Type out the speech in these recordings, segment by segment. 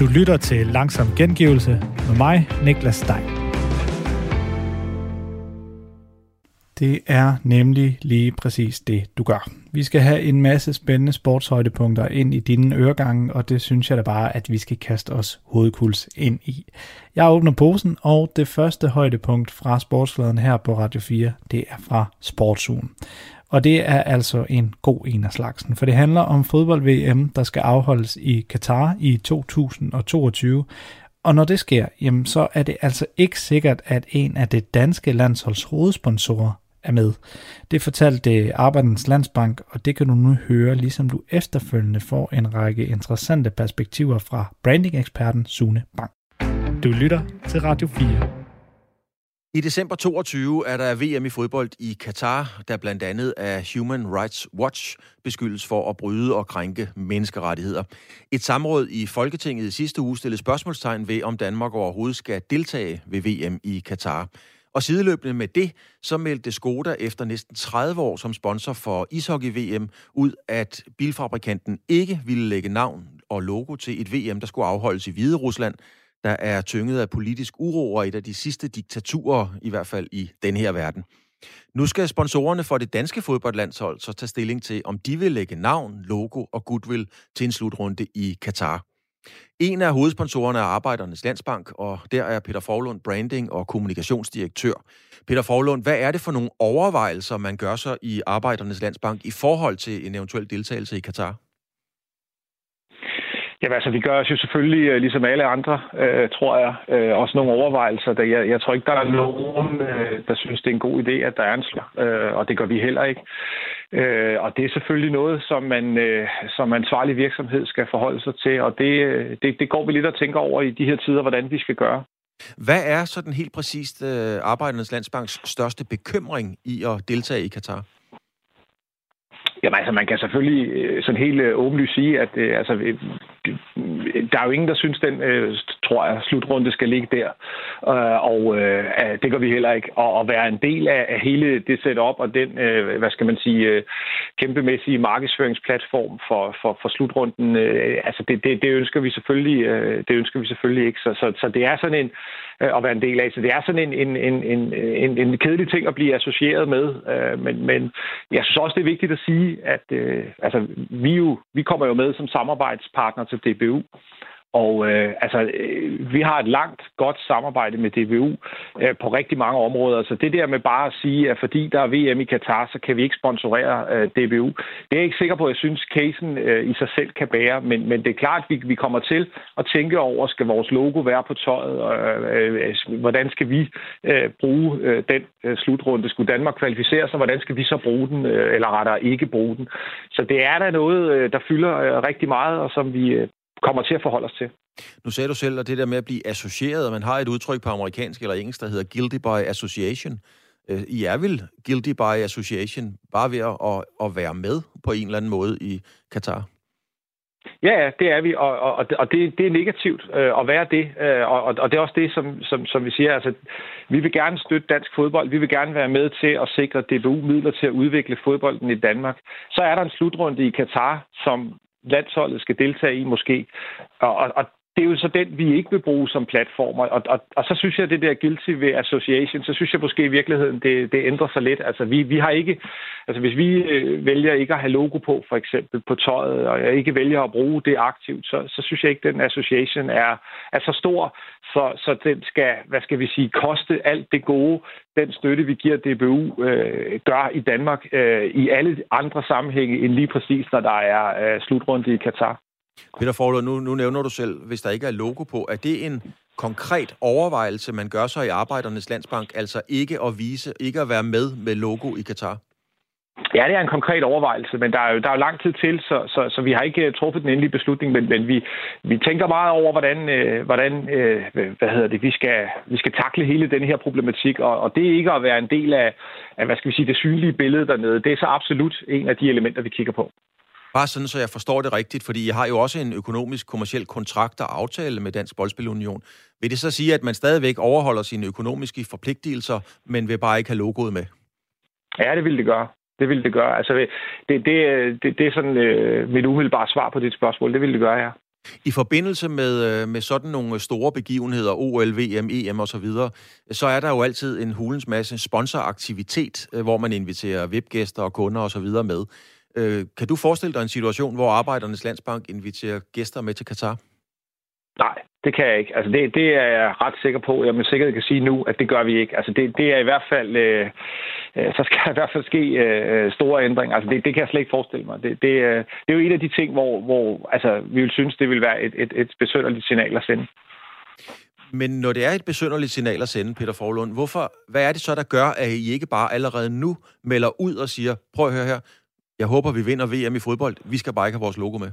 Du lytter til Langsom Gengivelse med mig, Niklas Stein. Det er nemlig lige præcis det, du gør. Vi skal have en masse spændende sportshøjdepunkter ind i dine øregange, og det synes jeg da bare, at vi skal kaste os hovedkuls ind i. Jeg åbner posen, og det første højdepunkt fra sportsfladen her på Radio 4, det er fra Sportsugen. Og det er altså en god en af slagsen, for det handler om fodbold-VM, der skal afholdes i Katar i 2022. Og når det sker, jamen så er det altså ikke sikkert, at en af det danske landsholds hovedsponsorer er med. Det fortalte Arbejdernes Landsbank, og det kan du nu høre, ligesom du efterfølgende får en række interessante perspektiver fra branding-eksperten Sune Bang. Du lytter til Radio 4. I december 22 er der VM i fodbold i Katar, der blandt andet af Human Rights Watch beskyldes for at bryde og krænke menneskerettigheder. Et samråd i Folketinget i sidste uge stillede spørgsmålstegn ved, om Danmark overhovedet skal deltage ved VM i Katar. Og sideløbende med det, så meldte Skoda efter næsten 30 år som sponsor for ishockey-VM ud, at bilfabrikanten ikke ville lægge navn og logo til et VM, der skulle afholdes i Hvide Rusland, der er tynget af politisk uro og et af de sidste diktaturer, i hvert fald i den her verden. Nu skal sponsorerne for det danske fodboldlandshold så tage stilling til, om de vil lægge navn, logo og goodwill til en slutrunde i Katar. En af hovedsponsorerne er Arbejdernes Landsbank, og der er Peter Forlund, branding- og kommunikationsdirektør. Peter Forlund, hvad er det for nogle overvejelser, man gør sig i Arbejdernes Landsbank i forhold til en eventuel deltagelse i Katar? Jamen altså, vi gør os jo selvfølgelig, øh, ligesom alle andre, øh, tror jeg, øh, også nogle overvejelser. Der, jeg, jeg tror ikke, der er nogen, øh, der synes, det er en god idé, at der er en slag, øh, og det gør vi heller ikke. Øh, og det er selvfølgelig noget, som man øh, som ansvarlig virksomhed skal forholde sig til, og det, øh, det, det går vi lidt og tænker over i de her tider, hvordan vi skal gøre. Hvad er sådan helt præcist øh, Arbejdernes Landsbanks største bekymring i at deltage i Katar? Jamen altså, man kan selvfølgelig øh, sådan helt øh, åbenlyst sige, at øh, altså, der er jo ingen, der synes, den, øh, tror jeg, slutrunde skal ligge der. Og det gør vi heller ikke. Og at være en del af hele det setup og den, hvad skal man sige, kæmpemæssige markedsføringsplatform for, for, for slutrunden, altså det, det, det, ønsker vi selvfølgelig, det ønsker vi selvfølgelig ikke. Så, så, så det er sådan en, Øh, at være en del af. Så det er sådan en, en, en, en, en, en kedelig ting at blive associeret med. Øh, men, men jeg synes også, det er vigtigt at sige, at øh, altså, vi, jo, vi kommer jo med som samarbejdspartner til DBU, og øh, altså, øh, vi har et langt, godt samarbejde med DBU øh, på rigtig mange områder. Så det der med bare at sige, at fordi der er VM i Katar, så kan vi ikke sponsorere øh, DBU. Det er jeg ikke sikker på, at jeg synes, casen øh, i sig selv kan bære. Men, men det er klart, at vi, vi kommer til at tænke over, skal vores logo være på tøjet? Øh, øh, hvordan skal vi øh, bruge øh, den øh, slutrunde? Skulle Danmark kvalificere sig? Hvordan skal vi så bruge den? Øh, eller rettere ikke bruge den? Så det er da noget, øh, der fylder øh, rigtig meget, og som vi øh, kommer til at forholde os til. Nu sagde du selv, at det der med at blive associeret, man har et udtryk på amerikansk eller engelsk, der hedder guilty by association. Øh, I er vel guilty by association, bare ved at, at være med på en eller anden måde i Katar? Ja, det er vi, og, og, og det, det er negativt øh, at være det, øh, og, og det er også det, som, som, som vi siger, altså, vi vil gerne støtte dansk fodbold, vi vil gerne være med til at sikre DBU-midler til at udvikle fodbolden i Danmark. Så er der en slutrunde i Katar, som landsholdet skal deltage i måske. Og, og, og det er jo så den, vi ikke vil bruge som platformer. Og, og, og så synes jeg, det der guilty ved association, så synes jeg måske i virkeligheden, det, det ændrer sig lidt. Altså vi, vi har ikke, altså hvis vi øh, vælger ikke at have logo på, for eksempel på tøjet, og jeg ikke vælger at bruge det aktivt, så, så synes jeg ikke, den association er, er så stor, så, så den skal, hvad skal vi sige, koste alt det gode, den støtte, vi giver DBU, øh, gør i Danmark øh, i alle andre sammenhænge end lige præcis, når der er øh, slutrunde i Katar. Peter Forlund, nu, nu nævner du selv, hvis der ikke er logo på, er det en konkret overvejelse, man gør sig i Arbejdernes Landsbank, altså ikke at vise, ikke at være med med logo i Katar? Ja, det er en konkret overvejelse, men der er jo, der er jo lang tid til, så, så, så vi har ikke uh, truffet den endelige beslutning, men, men vi, vi tænker meget over, hvordan, uh, hvordan uh, hvad hedder det, vi skal, vi skal takle hele den her problematik, og, og det er ikke at være en del af, af, hvad skal vi sige, det synlige billede dernede. Det er så absolut en af de elementer, vi kigger på. Bare sådan, så jeg forstår det rigtigt, fordi jeg har jo også en økonomisk, kommersiel kontrakt og aftale med Dansk Boldspilunion. Vil det så sige, at man stadigvæk overholder sine økonomiske forpligtelser, men vil bare ikke have logoet med? Ja, det vil det gøre. Det vil det gøre. Altså, det, det, det, det er sådan øh, mit umiddelbare svar på dit spørgsmål. Det vil det gøre, ja. I forbindelse med, øh, med sådan nogle store begivenheder, OL, VM, EM osv., så, så er der jo altid en hulens masse sponsoraktivitet, øh, hvor man inviterer VIP-gæster og kunder osv. med. Øh, kan du forestille dig en situation, hvor Arbejdernes Landsbank inviterer gæster med til Katar? Nej, det kan jeg ikke. Altså det, det er jeg ret sikker på. Jeg med sikkerhed kan sige nu, at det gør vi ikke. Altså det, det er i hvert fald, øh, øh, så skal der i hvert fald ske øh, store ændringer. Altså det, det kan jeg slet ikke forestille mig. Det, det, øh, det er jo en af de ting, hvor, hvor altså, vi vil synes, det vil være et, et, et besønderligt signal at sende. Men når det er et besønderligt signal at sende, Peter Forlund, hvorfor, hvad er det så, der gør, at I ikke bare allerede nu melder ud og siger, prøv at høre her, jeg håber, vi vinder VM i fodbold. Vi skal bare ikke have vores logo med.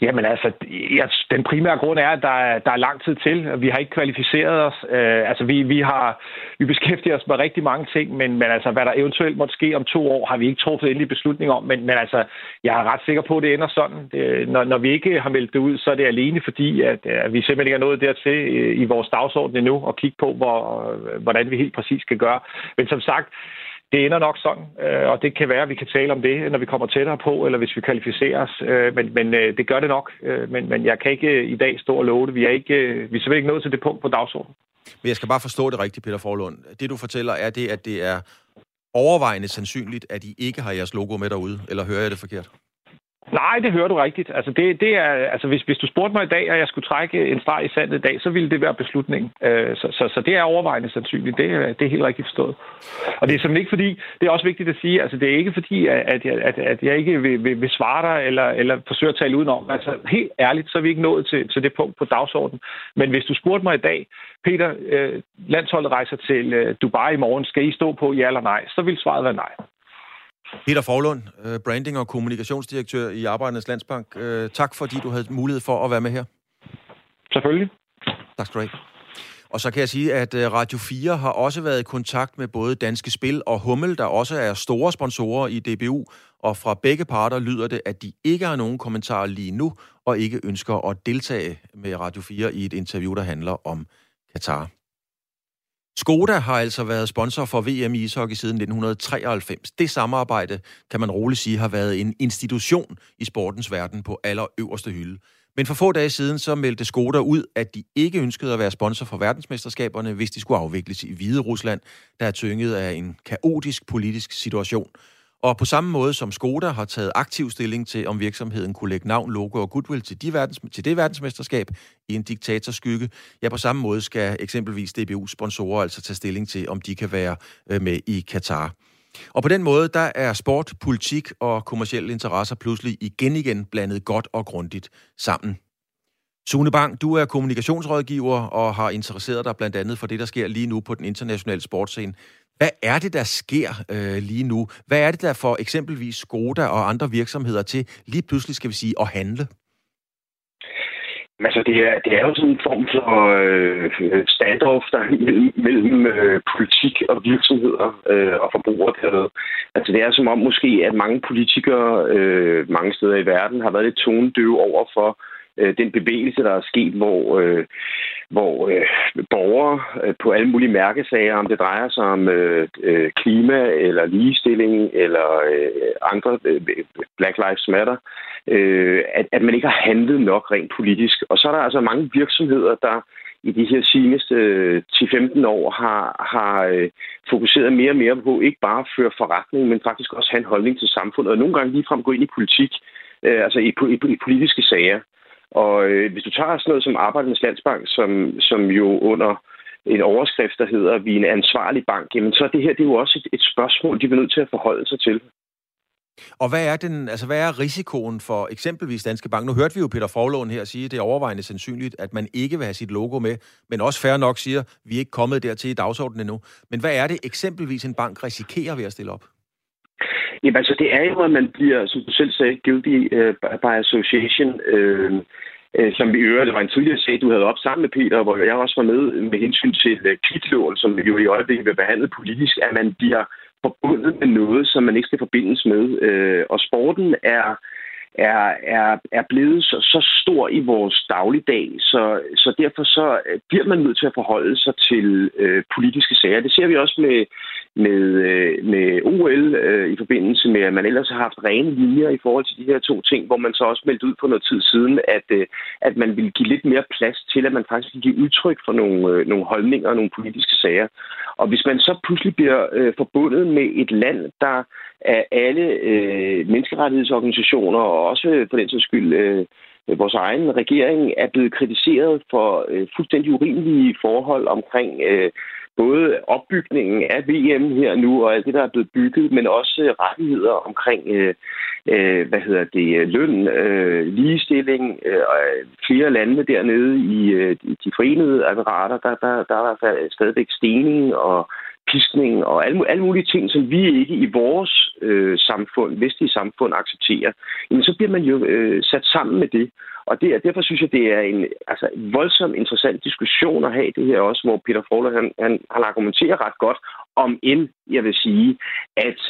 Jamen altså, ja, den primære grund er, at der er, der er lang tid til. Vi har ikke kvalificeret os. Øh, altså, vi, vi har vi beskæftiger os med rigtig mange ting, men, men altså, hvad der eventuelt måtte ske om to år, har vi ikke truffet endelig beslutning om. Men, men altså, jeg er ret sikker på, at det ender sådan. Det, når, når vi ikke har meldt det ud, så er det alene fordi, at, at vi simpelthen ikke er nået dertil øh, i vores dagsorden endnu, og kigge på, hvor, øh, hvordan vi helt præcis skal gøre. Men som sagt, det ender nok sådan, øh, og det kan være, at vi kan tale om det, når vi kommer tættere på, eller hvis vi kvalificerer os. Øh, men men øh, det gør det nok. Øh, men, men jeg kan ikke øh, i dag stå og love det. Vi er, ikke, øh, vi er simpelthen ikke nået til det punkt på dagsordenen. Men jeg skal bare forstå det rigtigt, Peter Forlund. Det, du fortæller, er det, at det er overvejende sandsynligt, at I ikke har jeres logo med derude, eller hører jeg det forkert? Nej, det hører du rigtigt. Altså, det, det er, altså hvis, hvis du spurgte mig i dag, at jeg skulle trække en streg i sandet i dag, så ville det være beslutning. Øh, så, så, så det er overvejende sandsynligt. Det, det er helt rigtigt forstået. Og det er simpelthen ikke fordi, det er også vigtigt at sige, altså det er ikke fordi, at, jeg, at, at jeg ikke vil, vil, vil svare dig, eller, eller forsøge at tale udenom. Altså helt ærligt, så er vi ikke nået til, til det punkt på dagsordenen. Men hvis du spurgte mig i dag, Peter, øh, landsholdet rejser til øh, Dubai i morgen, skal I stå på ja eller nej? Så vil svaret være nej. Peter Forlund, øh, branding- og kommunikationsdirektør i Arbejdernes Landsbank. Øh, tak, fordi du havde mulighed for at være med her. Selvfølgelig. Tak skal du have. Og så kan jeg sige, at øh, Radio 4 har også været i kontakt med både Danske Spil og Hummel, der også er store sponsorer i DBU. Og fra begge parter lyder det, at de ikke har nogen kommentarer lige nu, og ikke ønsker at deltage med Radio 4 i et interview, der handler om Katar. Skoda har altså været sponsor for VM i ishockey siden 1993. Det samarbejde, kan man roligt sige, har været en institution i sportens verden på allerøverste hylde. Men for få dage siden så meldte Skoda ud, at de ikke ønskede at være sponsor for verdensmesterskaberne, hvis de skulle afvikles i Hvide Rusland, der er tynget af en kaotisk politisk situation. Og på samme måde som Skoda har taget aktiv stilling til, om virksomheden kunne lægge navn, logo og goodwill til, de verdens, til det verdensmesterskab i en diktatorskygge, ja, på samme måde skal eksempelvis DBU-sponsorer altså tage stilling til, om de kan være øh, med i Katar. Og på den måde, der er sport, politik og kommersielle interesser pludselig igen igen blandet godt og grundigt sammen. Sune Bang, du er kommunikationsrådgiver og har interesseret dig blandt andet for det, der sker lige nu på den internationale sportscene. Hvad er det, der sker øh, lige nu? Hvad er det, der får eksempelvis Skoda og andre virksomheder til lige pludselig, skal vi sige, at handle? Altså, det er, det er jo sådan en form for øh, standoff der mellem, mellem øh, politik og virksomheder øh, og forbrugere derved. Altså, det er som om måske, at mange politikere øh, mange steder i verden har været lidt tonedøve over for øh, den bevægelse, der er sket, hvor, øh, hvor øh, borgere øh, på alle mulige mærkesager, om det drejer sig om øh, øh, klima eller ligestilling eller øh, andre øh, Black Lives Matter, øh, at, at man ikke har handlet nok rent politisk. Og så er der altså mange virksomheder, der i de her seneste øh, 10-15 år har, har øh, fokuseret mere og mere på ikke bare at føre forretning, men faktisk også have en holdning til samfundet, og nogle gange ligefrem gå ind i politik, øh, altså i, i, i politiske sager. Og øh, hvis du tager sådan noget som Arbejdernes Landsbank, som, som jo under en overskrift, der hedder, vi er en ansvarlig bank, jamen så er det her det er jo også et, et spørgsmål, de bliver nødt til at forholde sig til. Og hvad er, den, altså hvad er risikoen for eksempelvis Danske Bank? Nu hørte vi jo Peter Forlån her sige, at det er overvejende sandsynligt, at man ikke vil have sit logo med, men også færre nok siger, at vi er ikke kommet dertil i dagsordenen endnu. Men hvad er det eksempelvis en bank risikerer ved at stille op? Jamen altså, det er jo, at man bliver, som du selv sagde, guilty uh, by association. Uh, uh, som vi øvrigt, det var en tidligere sag, du havde op sammen med Peter, hvor jeg også var med med hensyn til uh, kvitlån, som jo i øjeblikket vil behandle politisk, at man bliver forbundet med noget, som man ikke skal forbindes med. Uh, og sporten er er, er, er blevet så, så stor i vores dagligdag, så, så derfor så øh, bliver man nødt til at forholde sig til øh, politiske sager. Det ser vi også med, med, øh, med OL øh, i forbindelse med, at man ellers har haft rene linjer i forhold til de her to ting, hvor man så også meldte ud for noget tid siden, at, øh, at man vil give lidt mere plads til, at man faktisk kan give udtryk for nogle, øh, nogle holdninger og nogle politiske sager. Og hvis man så pludselig bliver øh, forbundet med et land, der af alle øh, menneskerettighedsorganisationer, og også øh, for den sags skyld øh, vores egen regering, er blevet kritiseret for øh, fuldstændig urimelige forhold omkring øh, både opbygningen af VM her nu, og alt det, der er blevet bygget, men også rettigheder omkring, øh, øh, hvad hedder det, løn, øh, ligestilling, øh, øh flere lande dernede i øh, de forenede apparater, der, der, der er stadigvæk stening og piskning og alle, alle mulige ting, som vi ikke i vores øh, samfund, vestlige samfund, accepterer, jamen så bliver man jo øh, sat sammen med det. Og det, derfor synes jeg, det er en altså, voldsomt interessant diskussion at have det her også, hvor Peter Frohler, han, han, han argumenterer ret godt om end, jeg vil sige, at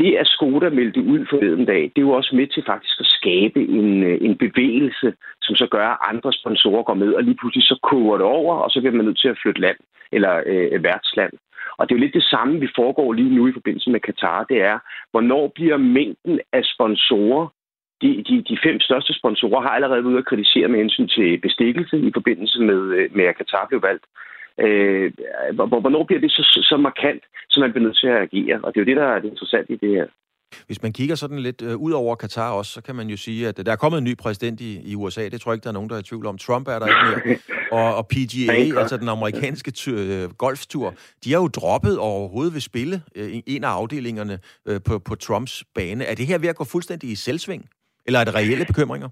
det, at Skoda meldte ud forleden dag, det er jo også med til faktisk at skabe en, øh, en bevægelse, som så gør, at andre sponsorer går med, og lige pludselig så koger det over, og så bliver man nødt til at flytte land, eller øh, værtsland. Og det er jo lidt det samme, vi foregår lige nu i forbindelse med Katar. Det er, hvornår bliver mængden af sponsorer de, de, de fem største sponsorer har allerede været ude at kritisere med hensyn til bestikkelse i forbindelse med, øh, med at Katar blev valgt. Øh, hvornår bliver det så, så markant, så man bliver nødt til at agere? Og det er jo det, der er det interessante i det her. Hvis man kigger sådan lidt øh, ud over Katar også, så kan man jo sige, at der er kommet en ny præsident i, i USA. Det tror jeg ikke, der er nogen, der er i tvivl om. Trump er der ikke mere. Og, og PGA, altså den amerikanske øh, golftur, de har jo droppet overhovedet ved spille øh, en af afdelingerne øh, på, på Trumps bane. Er det her ved at gå fuldstændig i selvsving? Eller er det reelle bekymringer?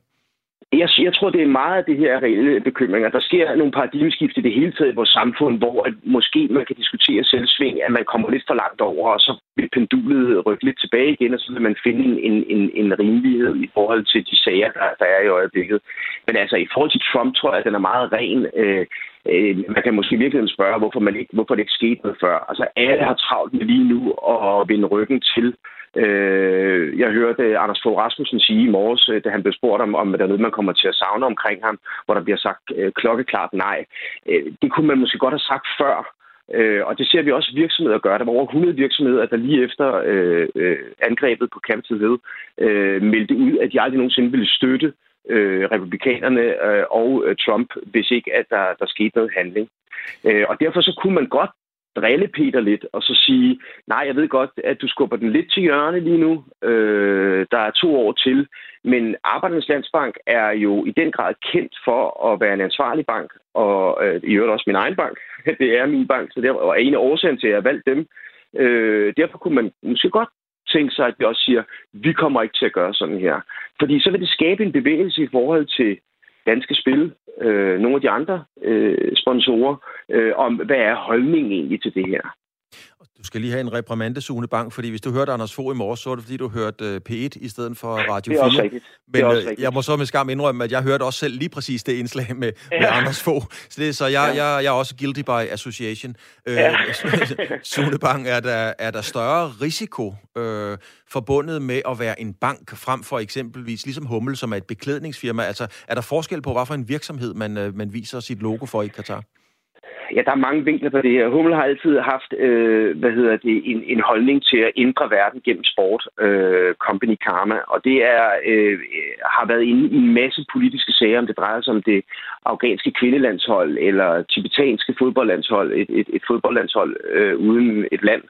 Jeg, jeg tror, det er meget af det her reelle bekymringer. Der sker nogle paradigmeskift i det hele taget i vores samfund, hvor at måske man kan diskutere selvsving, at man kommer lidt for langt over, og så vil pendulet rykke lidt tilbage igen, og så vil man finde en, en, en rimelighed i forhold til de sager, der, der er i øjeblikket. Men altså, i forhold til Trump, tror jeg, at den er meget ren. Øh, øh, man kan måske virkelig spørge, hvorfor, man ikke, hvorfor det ikke skete noget før. Altså, alle har travlt med lige nu at vende ryggen til Øh, jeg hørte Anders Fogh Rasmussen sige i morges, øh, da han blev spurgt om, om der er noget, man kommer til at savne omkring ham, hvor der bliver sagt øh, klokkeklart nej. Øh, det kunne man måske godt have sagt før, Øh, og det ser vi også virksomheder gøre. Der var over 100 virksomheder, der lige efter øh, øh, angrebet på Capitol Hill øh, meldte ud, at de aldrig nogensinde ville støtte øh, republikanerne øh, og øh, Trump, hvis ikke at der, der skete noget handling. Øh, og derfor så kunne man godt drille Peter lidt, og så sige, nej, jeg ved godt, at du skubber den lidt til hjørne lige nu. Øh, der er to år til. Men Arbejdernes Landsbank er jo i den grad kendt for at være en ansvarlig bank, og øh, i øvrigt også min egen bank. Det er min bank, så det er en af årsagen til, at jeg har valgt dem. Øh, derfor kunne man måske godt tænke sig, at vi også siger, vi kommer ikke til at gøre sådan her. Fordi så vil det skabe en bevægelse i forhold til danske spil, øh, nogle af de andre øh, sponsorer, øh, om hvad er holdningen egentlig til det her. Du skal lige have en reprimande, Sune Bang, fordi hvis du hørte Anders Fogh i morges, så var det fordi, du hørte uh, P1 i stedet for Radio 4. Det er også rigtigt. Men også øh, rigtigt. jeg må så med skam indrømme, at jeg hørte også selv lige præcis det indslag med, ja. med Anders Fogh. Så, det, så jeg, ja. jeg, jeg er også guilty by association. Øh, ja. Sune Bang, er der, er der større risiko øh, forbundet med at være en bank frem for eksempelvis, ligesom Hummel, som er et beklædningsfirma? Altså, er der forskel på, hvad for en virksomhed man, man viser sit logo for i Katar? Ja, der er mange vinkler på det her. Hummel har altid haft, øh, hvad hedder det, en, en holdning til at ændre verden gennem sport, øh, Company Karma, og det er, øh, har været inde i en masse politiske sager, om det drejer sig om det afghanske kvindelandshold eller tibetanske fodboldlandshold, et, et, et fodboldlandshold øh, uden et land.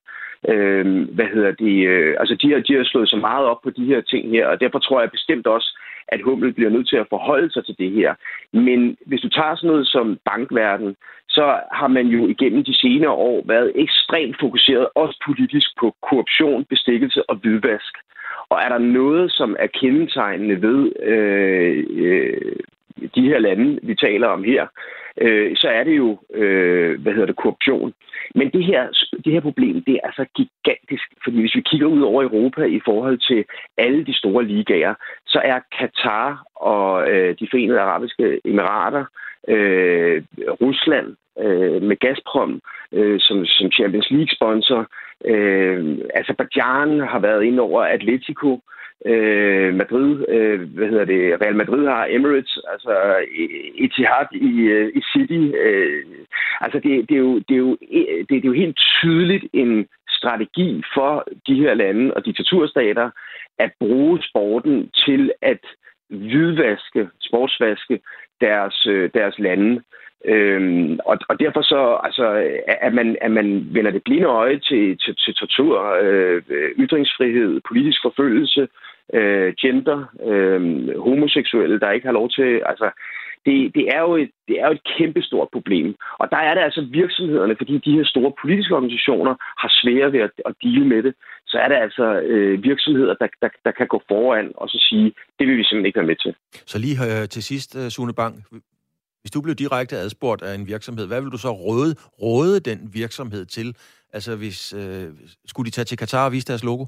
Øh, hvad hedder det? Øh, altså, de har, de har slået så meget op på de her ting her, og derfor tror jeg bestemt også, at Hummel bliver nødt til at forholde sig til det her. Men hvis du tager sådan noget som bankverden, så har man jo igennem de senere år været ekstremt fokuseret, også politisk, på korruption, bestikkelse og hvidvask. Og er der noget, som er kendetegnende ved øh, øh, de her lande, vi taler om her, øh, så er det jo, øh, hvad hedder det, korruption. Men det her, det her problem, det er altså gigantisk, fordi hvis vi kigger ud over Europa i forhold til alle de store ligager, så er Katar og øh, de forenede arabiske emirater, øh, Rusland øh, med Gazprom øh, som, som Champions League-sponsor, øh, Azerbaijan har været ind over Atletico, Øh, Øh, Madrid, øh, hvad hedder det, Real Madrid har Emirates, altså øh, Etihad i, øh, i City. Øh, altså det, det, er jo, det, er jo, det, det er jo helt tydeligt en strategi for de her lande og diktaturstater at bruge sporten til at hvidvaske, sportsvaske deres, deres lande. Øhm, og, og derfor så, altså, at man, at man vender det blinde øje til, til, til tortur, øh, ytringsfrihed, politisk forfølgelse, øh, gender, øh, homoseksuelle, der ikke har lov til, altså, det, det, er jo et, det er jo et kæmpestort problem. Og der er det altså virksomhederne, fordi de her store politiske organisationer har svære ved at, at dele med det, så er det altså øh, virksomheder, der, der, der kan gå foran og så sige, det vil vi simpelthen ikke være med til. Så lige øh, til sidst, øh, Sune Bang, hvis du blev direkte adspurgt af en virksomhed, hvad vil du så råde, råde den virksomhed til? Altså, hvis, øh, skulle de tage til Katar og vise deres logo?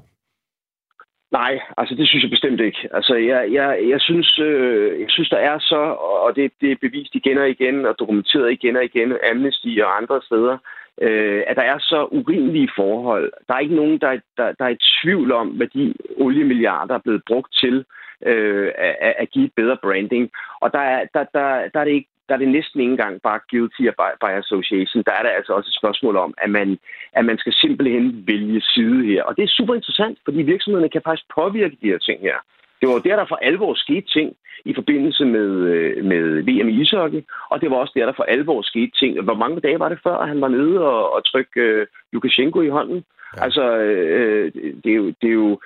Nej, altså det synes jeg bestemt ikke. Altså jeg, jeg, jeg, synes, øh, jeg synes, der er så, og det, det er bevist igen og igen, og dokumenteret igen og igen, Amnesty og andre steder, øh, at der er så urimelige forhold. Der er ikke nogen, der, der, der er i tvivl om, hvad de oliemilliarder er blevet brugt til øh, at, at give et bedre branding. Og der er, der, der, der er det ikke der er det næsten ikke engang bare guilty by, by association. Der er der altså også et spørgsmål om, at man, at man skal simpelthen vælge side her. Og det er super interessant, fordi virksomhederne kan faktisk påvirke de her ting her. Det var der, der for alvor skete ting i forbindelse med, øh, med VM i ishockey, og det var også der, der for alvor skete ting. Hvor mange dage var det før, at han var nede og, og trykke uh, Lukashenko i hånden? Ja. Altså, øh, det er jo... Det er jo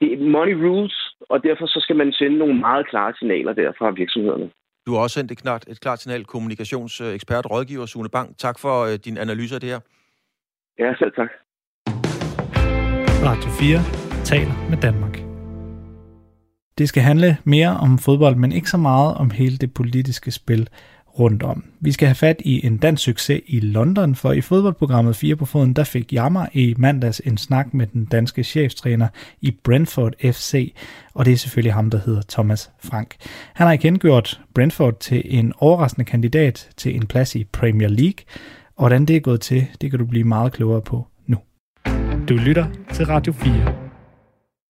det er money rules, og derfor så skal man sende nogle meget klare signaler der fra virksomhederne. Du har også sendt et klart, et klart signal, kommunikationsekspert, rådgiver Sune Bang. Tak for uh, din analyse af det her. Ja, selv tak. Radio 4 taler med Danmark. Det skal handle mere om fodbold, men ikke så meget om hele det politiske spil rundt om. Vi skal have fat i en dansk succes i London, for i fodboldprogrammet 4 på foden, der fik Jammer i mandags en snak med den danske cheftræner i Brentford FC, og det er selvfølgelig ham, der hedder Thomas Frank. Han har igen gjort Brentford til en overraskende kandidat til en plads i Premier League, og hvordan det er gået til, det kan du blive meget klogere på nu. Du lytter til Radio 4.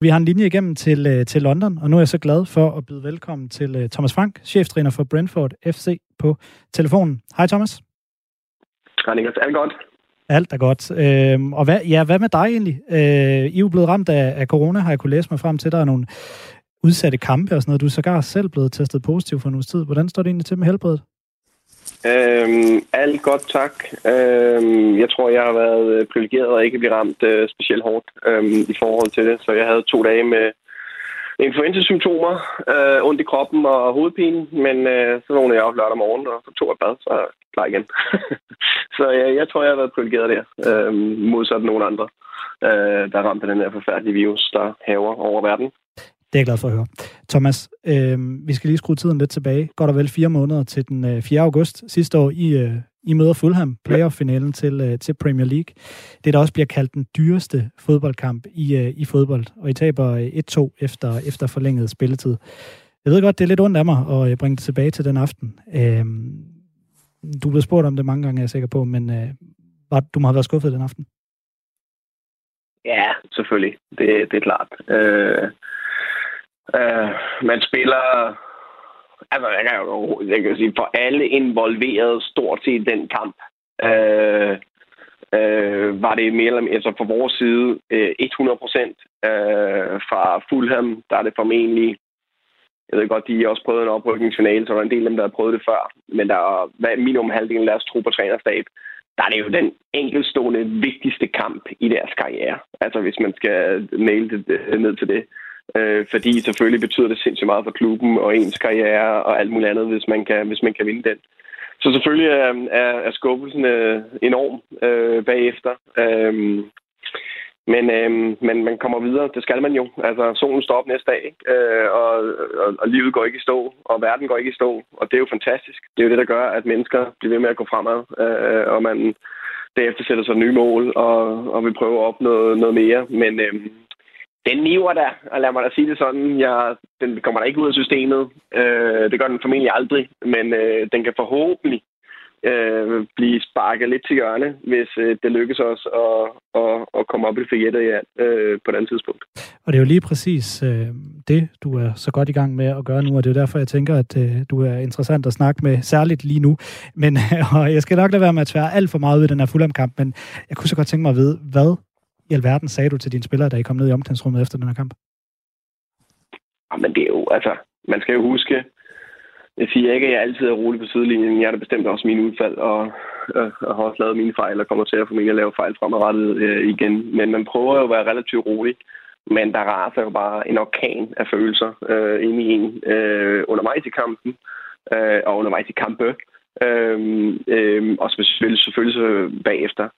Vi har en linje igennem til, øh, til London, og nu er jeg så glad for at byde velkommen til uh, Thomas Frank, cheftræner for Brentford FC på telefonen. Hej Thomas. Hej Niklas, alt godt? Alt er godt. Øhm, og hvad, ja, hvad med dig egentlig? Øh, I er jo blevet ramt af, af corona, har jeg kunne læse mig frem til. Der er nogle udsatte kampe og sådan noget. Du er sågar selv blevet testet positiv for en uges tid. Hvordan står det egentlig til med helbredet? Øhm, alt godt, tak. Øhm, jeg tror, jeg har været øh, privilegeret og ikke blive ramt øh, specielt hårdt øhm, i forhold til det. Så jeg havde to dage med influenza-symptomer, øh, ondt i kroppen og hovedpine, men øh, så vågnede jeg op lørdag morgen og så tog jeg bad, så er jeg klar igen. så jeg, jeg tror, jeg har været privilegeret der, øh, modsat nogle andre, øh, der ramte den her forfærdelige virus, der haver over verden. Det er jeg glad for at høre. Thomas, øh, vi skal lige skrue tiden lidt tilbage. Godt og vel fire måneder til den øh, 4. august sidste år. I, øh, I møder Fulham, playoff-finalen til, øh, til Premier League. Det, der også bliver kaldt den dyreste fodboldkamp i, øh, i fodbold. Og I taber 1-2 efter, efter forlænget spilletid. Jeg ved godt, det er lidt ondt af mig at øh, bringe det tilbage til den aften. Øh, du blev spurgt om det mange gange, er jeg sikker på, men øh, var, du må have været skuffet den aften. Ja, selvfølgelig. Det, det er klart. Øh, Uh, man spiller... Altså, jeg kan jo jeg kan sige, for alle involveret stort set den kamp, øh, øh, var det mere eller mindre, altså fra vores side, øh, 100 procent. Øh, fra Fulham, der er det formentlig jeg ved godt, de har også prøvet en oprykningsfinale, så der er en del af dem, der har prøvet det før. Men der er minimum halvdelen af deres tro på trænerstab. Der er det jo den enkeltstående vigtigste kamp i deres karriere. Altså hvis man skal male det øh, ned til det. Øh, fordi selvfølgelig betyder det sindssygt meget for klubben og ens karriere og alt muligt andet, hvis man kan, hvis man kan vinde den. Så selvfølgelig er, er, er skuffelsen øh, enorm øh, bagefter. Øh, men, øh, men man kommer videre, det skal man jo. Altså, solen står op næste dag, ikke? Øh, og, og, og livet går ikke i stå, og verden går ikke i stå. Og det er jo fantastisk. Det er jo det, der gør, at mennesker bliver ved med at gå fremad, øh, og man derefter sætter sig nye mål, og, og vil prøve at opnå noget mere. Men, øh, den niver der, og lad mig da sige det sådan, jeg, den kommer der ikke ud af systemet. Øh, det gør den formentlig aldrig, men øh, den kan forhåbentlig øh, blive sparket lidt til hjørne, hvis øh, det lykkes os at, at, at komme op i fjætter ja, øh, på den tidspunkt. Og det er jo lige præcis øh, det, du er så godt i gang med at gøre nu, og det er derfor, jeg tænker, at øh, du er interessant at snakke med, særligt lige nu. Men og jeg skal nok lade være med at tvære alt for meget ud i den her Fulham-kamp, men jeg kunne så godt tænke mig at vide, hvad i alverden sagde du til dine spillere, da I kom ned i omklædningsrummet efter den her kamp? Jamen, det er jo, altså, man skal jo huske, jeg siger ikke, at jeg altid er rolig på sidelinjen. Jeg er da bestemt også mine udfald, og, og, og har også lavet mine fejl, og kommer til at formentlig at lave fejl fremadrettet øh, igen. Men man prøver jo at være relativt rolig. Men der raser jo bare en orkan af følelser øh, ind i en øh, undervejs i kampen, øh, og undervejs i kampe, øh, øh, og selvfølgelig, selvfølgelig bagefter.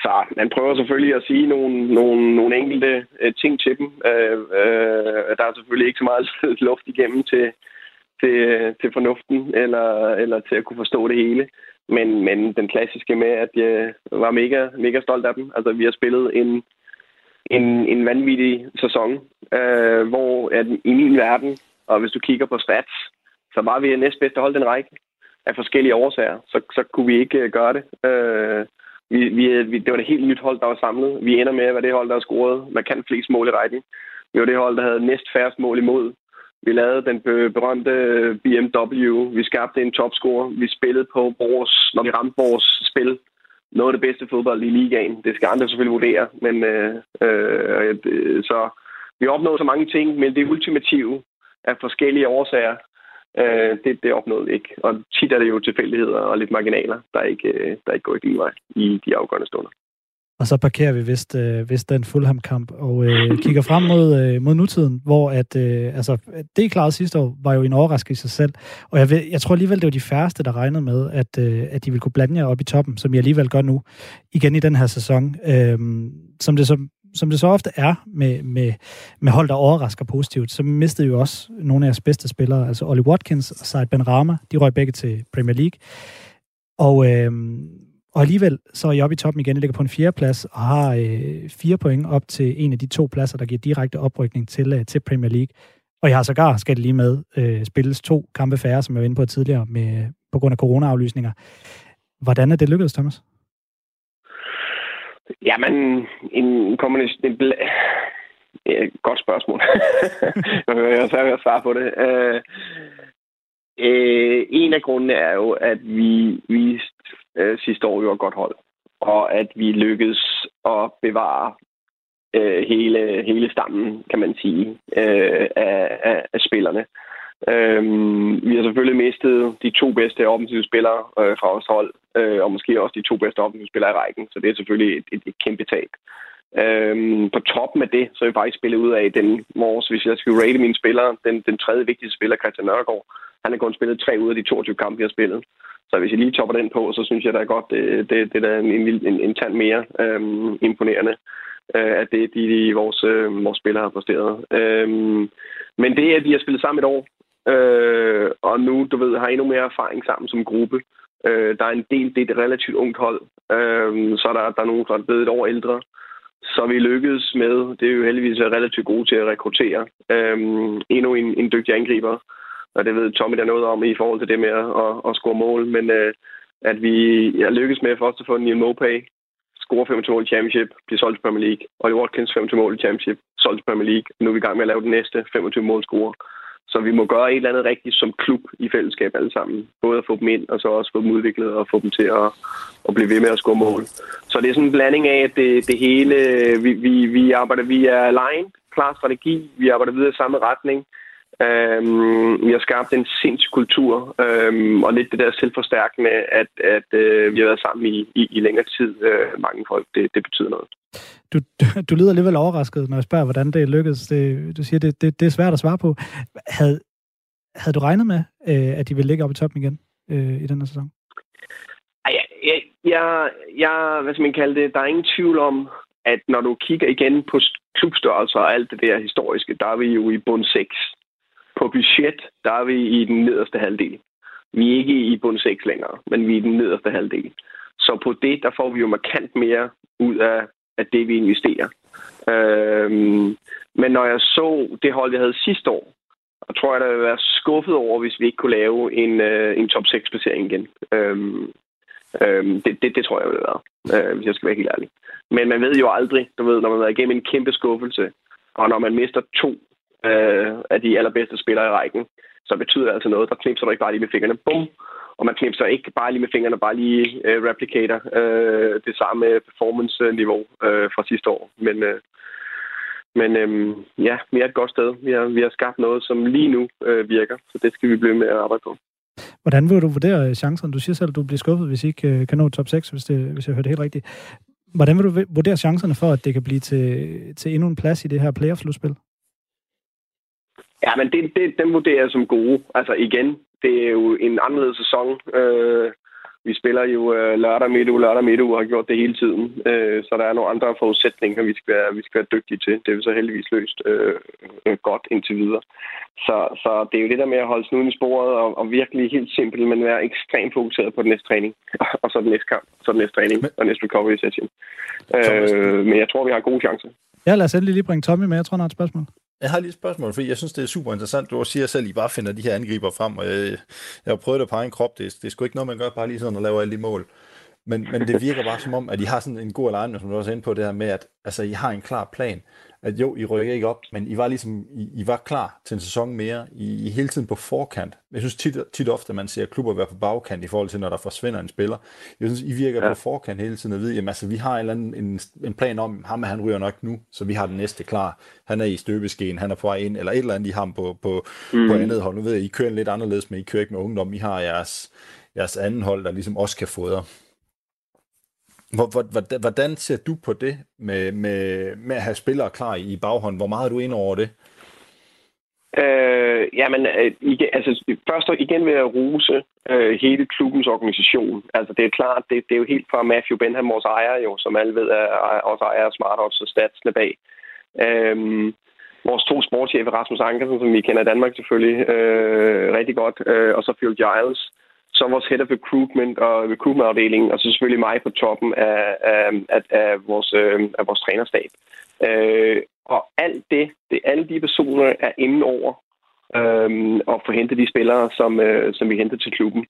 Så man prøver selvfølgelig at sige nogle, nogle, nogle enkelte øh, ting til dem. Øh, øh, der er selvfølgelig ikke så meget luft igennem til, til, til fornuften, eller, eller til at kunne forstå det hele. Men, men den klassiske med, at jeg var mega, mega stolt af dem. Altså, vi har spillet en, en, en vanvittig sæson, øh, hvor at i min verden, og hvis du kigger på stats, så var vi næstbedste hold den række af forskellige årsager. Så, så kunne vi ikke øh, gøre det. Øh, vi, vi, vi, det var det helt nyt hold, der var samlet. Vi ender med at være det hold, der har scoret markant flest mål i rækken. Vi var det hold, der havde næst færrest mål imod. Vi lavede den berømte BMW. Vi skabte en topscore. Vi spillede på vores, når vi ramte vores spil, noget af det bedste fodbold i ligaen. Det skal andre selvfølgelig vurdere. Men, øh, øh, så vi opnåede så mange ting, men det ultimative af forskellige årsager, øh, det, det opnåede ikke. Og tit er det jo tilfældigheder og lidt marginaler, der ikke, øh, der ikke går i din vej i de afgørende stunder. Og så parkerer vi vist, øh, vist den Fulham-kamp og øh, kigger frem mod, øh, mod nutiden, hvor at, øh, altså, det klarede sidste år var jo en overraskelse i sig selv. Og jeg, ved, jeg tror alligevel, det var de færreste, der regnede med, at, øh, at de ville kunne blande jer op i toppen, som I alligevel gør nu, igen i den her sæson. Øh, som, det så, som det så ofte er med, med, med hold, der overrasker positivt, så mistede jo også nogle af jeres bedste spillere, altså Ollie Watkins og Said Ben Rama, de røg begge til Premier League. Og øh, og alligevel så er I oppe i toppen igen. I ligger på en fjerde plads og har øh, fire point op til en af de to pladser, der giver direkte oprykning til, øh, til Premier League. Og jeg har sågar, skal det lige med, øh, spilles to kampe færre, som jeg var inde på tidligere, med, på grund af corona-aflysninger. Hvordan er det lykkedes, Thomas? Jamen, en kommunikation... Ja, godt spørgsmål. jeg jeg vil svare på det. Øh, øh, en af grundene er jo, at vi viste øh, sidste år jo et godt hold. Og at vi lykkedes at bevare øh, hele, hele stammen, kan man sige, øh, af, af, af spillerne. Øhm, vi har selvfølgelig mistet de to bedste offensive spillere øh, fra vores hold, øh, og måske også de to bedste offensive spillere i rækken, så det er selvfølgelig et, et, et kæmpe tab. Øhm, på toppen af det, så er vi faktisk spillet ud af den vores, hvis jeg skal rate mine spillere, den, den tredje vigtigste spiller, Christian Nørgaard, han har kun spillet tre ud af de 22 kampe, vi har spillet. Så hvis jeg lige topper den på, så synes jeg da godt, det, det, det er en, en, en, en tand mere øhm, imponerende, øh, at det de, de vores, øh, vores spillere har præsteret. Øhm, men det, at vi har spillet sammen et år, øh, og nu, du ved, har endnu mere erfaring sammen som gruppe, øh, der er en del, det er et relativt ungt hold, øh, så der, der er nogen, der er blevet et år ældre, så vi lykkedes med, det er jo heldigvis relativt gode til at rekruttere, øh, endnu en, en dygtig angriber, og det ved Tommy der noget om i forhold til det med at, at, at score mål, men øh, at vi ja, lykkedes med først at få Neil Mopay, score 25 mål i Championship, blive solgt til Premier League. og Watkins 25 mål i Championship, solgt til Premier League. Nu er vi i gang med at lave den næste 25 mål score. Så vi må gøre et eller andet rigtigt som klub i fællesskab alle sammen. Både at få dem ind, og så også få dem udviklet og få dem til at, at blive ved med at score mål. Så det er sådan en blanding af, at det, det hele, vi, vi, vi arbejder, vi er line, klar strategi, vi arbejder videre i samme retning. Øhm, vi har skabt en sindssyg kultur, øhm, og lidt det der selvforstærkende, at, at øh, vi har været sammen i, i, i længere tid, øh, mange folk, det, det betyder noget. Du, du, lyder alligevel overrasket, når jeg spørger, hvordan det lykkedes. Det, du siger, det, det, det er svært at svare på. Havde, havde du regnet med, øh, at de ville ligge op i toppen igen øh, i den her sæson? Ej, jeg, jeg, jeg, hvad skal man kalde det, der er ingen tvivl om, at når du kigger igen på klubstørrelser og alt det der historiske, der er vi jo i bund 6. På budget, der er vi i den nederste halvdel. Vi er ikke i bund 6 længere, men vi er i den nederste halvdel. Så på det, der får vi jo markant mere ud af, af det, vi investerer. Øhm, men når jeg så det hold, jeg havde sidste år, og tror jeg, der ville være skuffet over, hvis vi ikke kunne lave en, øh, en top 6-placering igen. Øhm, øhm, det, det, det tror jeg ville være, øh, hvis jeg skal være helt ærlig. Men man ved jo aldrig, du ved, når man har været igennem en kæmpe skuffelse, Og når man mister to øh, af de allerbedste spillere i rækken, så betyder det altså noget. Der knipser du ikke bare lige med fingrene. Bum! Og man knipser ikke bare lige med fingrene, bare lige øh, replicator øh, det samme performance-niveau øh, fra sidste år. Men, øh, men øh, ja, vi er et godt sted. Vi har, vi har skabt noget, som lige nu øh, virker, så det skal vi blive med at arbejde på. Hvordan vil du vurdere øh, chancerne? Du siger selv, at du bliver skuffet, hvis I ikke øh, kan nå top 6, hvis, det, hvis jeg hørte helt rigtigt. Hvordan vil du vurdere chancerne for, at det kan blive til, til endnu en plads i det her playoff-slutspil? Ja, men det, det, den vurderer jeg som gode. Altså igen, det er jo en anderledes sæson. Øh, vi spiller jo øh, lørdag midt uge, lørdag midt uge og har gjort det hele tiden. Øh, så der er nogle andre forudsætninger, vi skal være, vi skal være dygtige til. Det er vi så heldigvis løst øh, øh, godt indtil videre. Så, så det er jo det der med at holde snuden i sporet og, og virkelig helt simpelt, men være ekstremt fokuseret på den næste træning. og så den næste kamp, så den næste træning men, og næste recovery session. Øh, men jeg tror, vi har gode chancer. Ja, lad os endelig lige bringe Tommy med. Jeg tror, han har et spørgsmål. Jeg har lige et spørgsmål, fordi jeg synes, det er super interessant. Du siger selv, at I bare finder de her angriber frem, og jeg, jeg har prøvet det på egen krop. Det, det er sgu ikke noget, man gør bare lige sådan og laver alle de mål. Men, men det virker bare som om, at I har sådan en god alignment, som du også er inde på, det her med, at altså, I har en klar plan at jo, I rykker ikke op, men I var ligesom, I, I var klar til en sæson mere. I, I hele tiden på forkant. Jeg synes tit, tit ofte, man ser klubber være på bagkant i forhold til, når der forsvinder en spiller. Jeg synes, I virker ja. på forkant hele tiden og ved, jamen altså, vi har en, eller anden, en, en plan om, ham han ryger nok nu, så vi har den næste klar. Han er i støbeskeen, han er på vej ind, eller et eller andet, I har ham på, på, mm. på andet hold. Nu ved jeg, I kører lidt anderledes, men I kører ikke med ungdom. I har jeres, jeres anden hold, der ligesom også kan fodre. Hvordan ser du på det med, med, med at have spillere klar i baghånd? Hvor meget er du ind over det? Øh, jamen, øh, igen, altså, først og igen vil jeg ruse øh, hele klubbens organisation. Altså, det er klart, det, det er jo helt fra Matthew Benham, vores ejer jo, som alle ved, er også ejer Smart Odds og Statsene bag. Øh, vores to sportschefer, Rasmus Ankersen, som vi kender i Danmark selvfølgelig øh, rigtig godt, øh, og så Phil Giles, så vores head of recruitment og recruitment-afdelingen, og så selvfølgelig mig på toppen af, af, af, af, vores, øh, af vores trænerstab. Øh, og alt det, det, alle de personer er inde over øh, og få hentet de spillere, som, øh, som vi henter til klubben.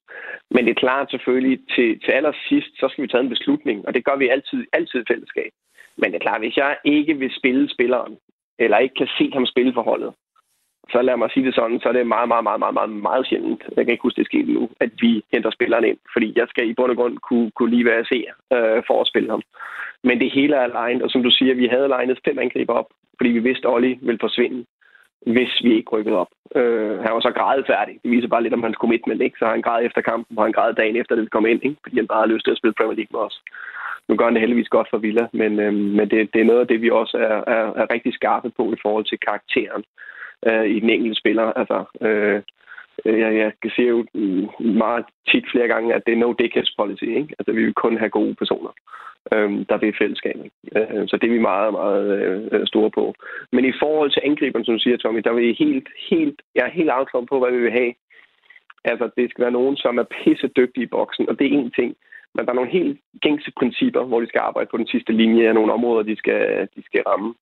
Men det er klart selvfølgelig, til, til allersidst, så skal vi tage en beslutning, og det gør vi altid, altid i fællesskab. Men det er klart, hvis jeg ikke vil spille spilleren, eller ikke kan se ham spille forholdet, så lad mig sige det sådan, så er det meget, meget, meget, meget, meget, meget sjældent, jeg kan ikke huske, det skete nu, at vi henter spilleren ind, fordi jeg skal i bund og grund kunne, kunne lige være se øh, for at spille ham. Men det hele er legnet, og som du siger, vi havde legnet fem angriber op, fordi vi vidste, at Olli ville forsvinde, hvis vi ikke rykkede op. Øh, han var så grædet færdig. Det viser bare lidt om hans commitment, ikke? Så han græd efter kampen, og han græd dagen efter, det kom ind, ikke? Fordi han bare havde lyst til at spille Premier League med os. Nu gør han det heldigvis godt for Villa, men, øh, men det, det er noget af det, vi også er, er, er rigtig skarpe på i forhold til karakteren øh, i den enkelte spiller. Altså, øh, øh jeg, jeg kan jo meget tit flere gange, at det er no dickheads policy. Ikke? Altså, vi vil kun have gode personer, øh, der vil fællesskabet. Øh, så det er vi meget, meget øh, store på. Men i forhold til angriberen, som du siger, Tommy, der er vi helt, helt, jeg er helt afklaret på, hvad vi vil have. Altså, det skal være nogen, som er pisse dygtige i boksen, og det er én ting. Men der er nogle helt gængse principper, hvor de skal arbejde på den sidste linje af nogle områder, de skal, de skal ramme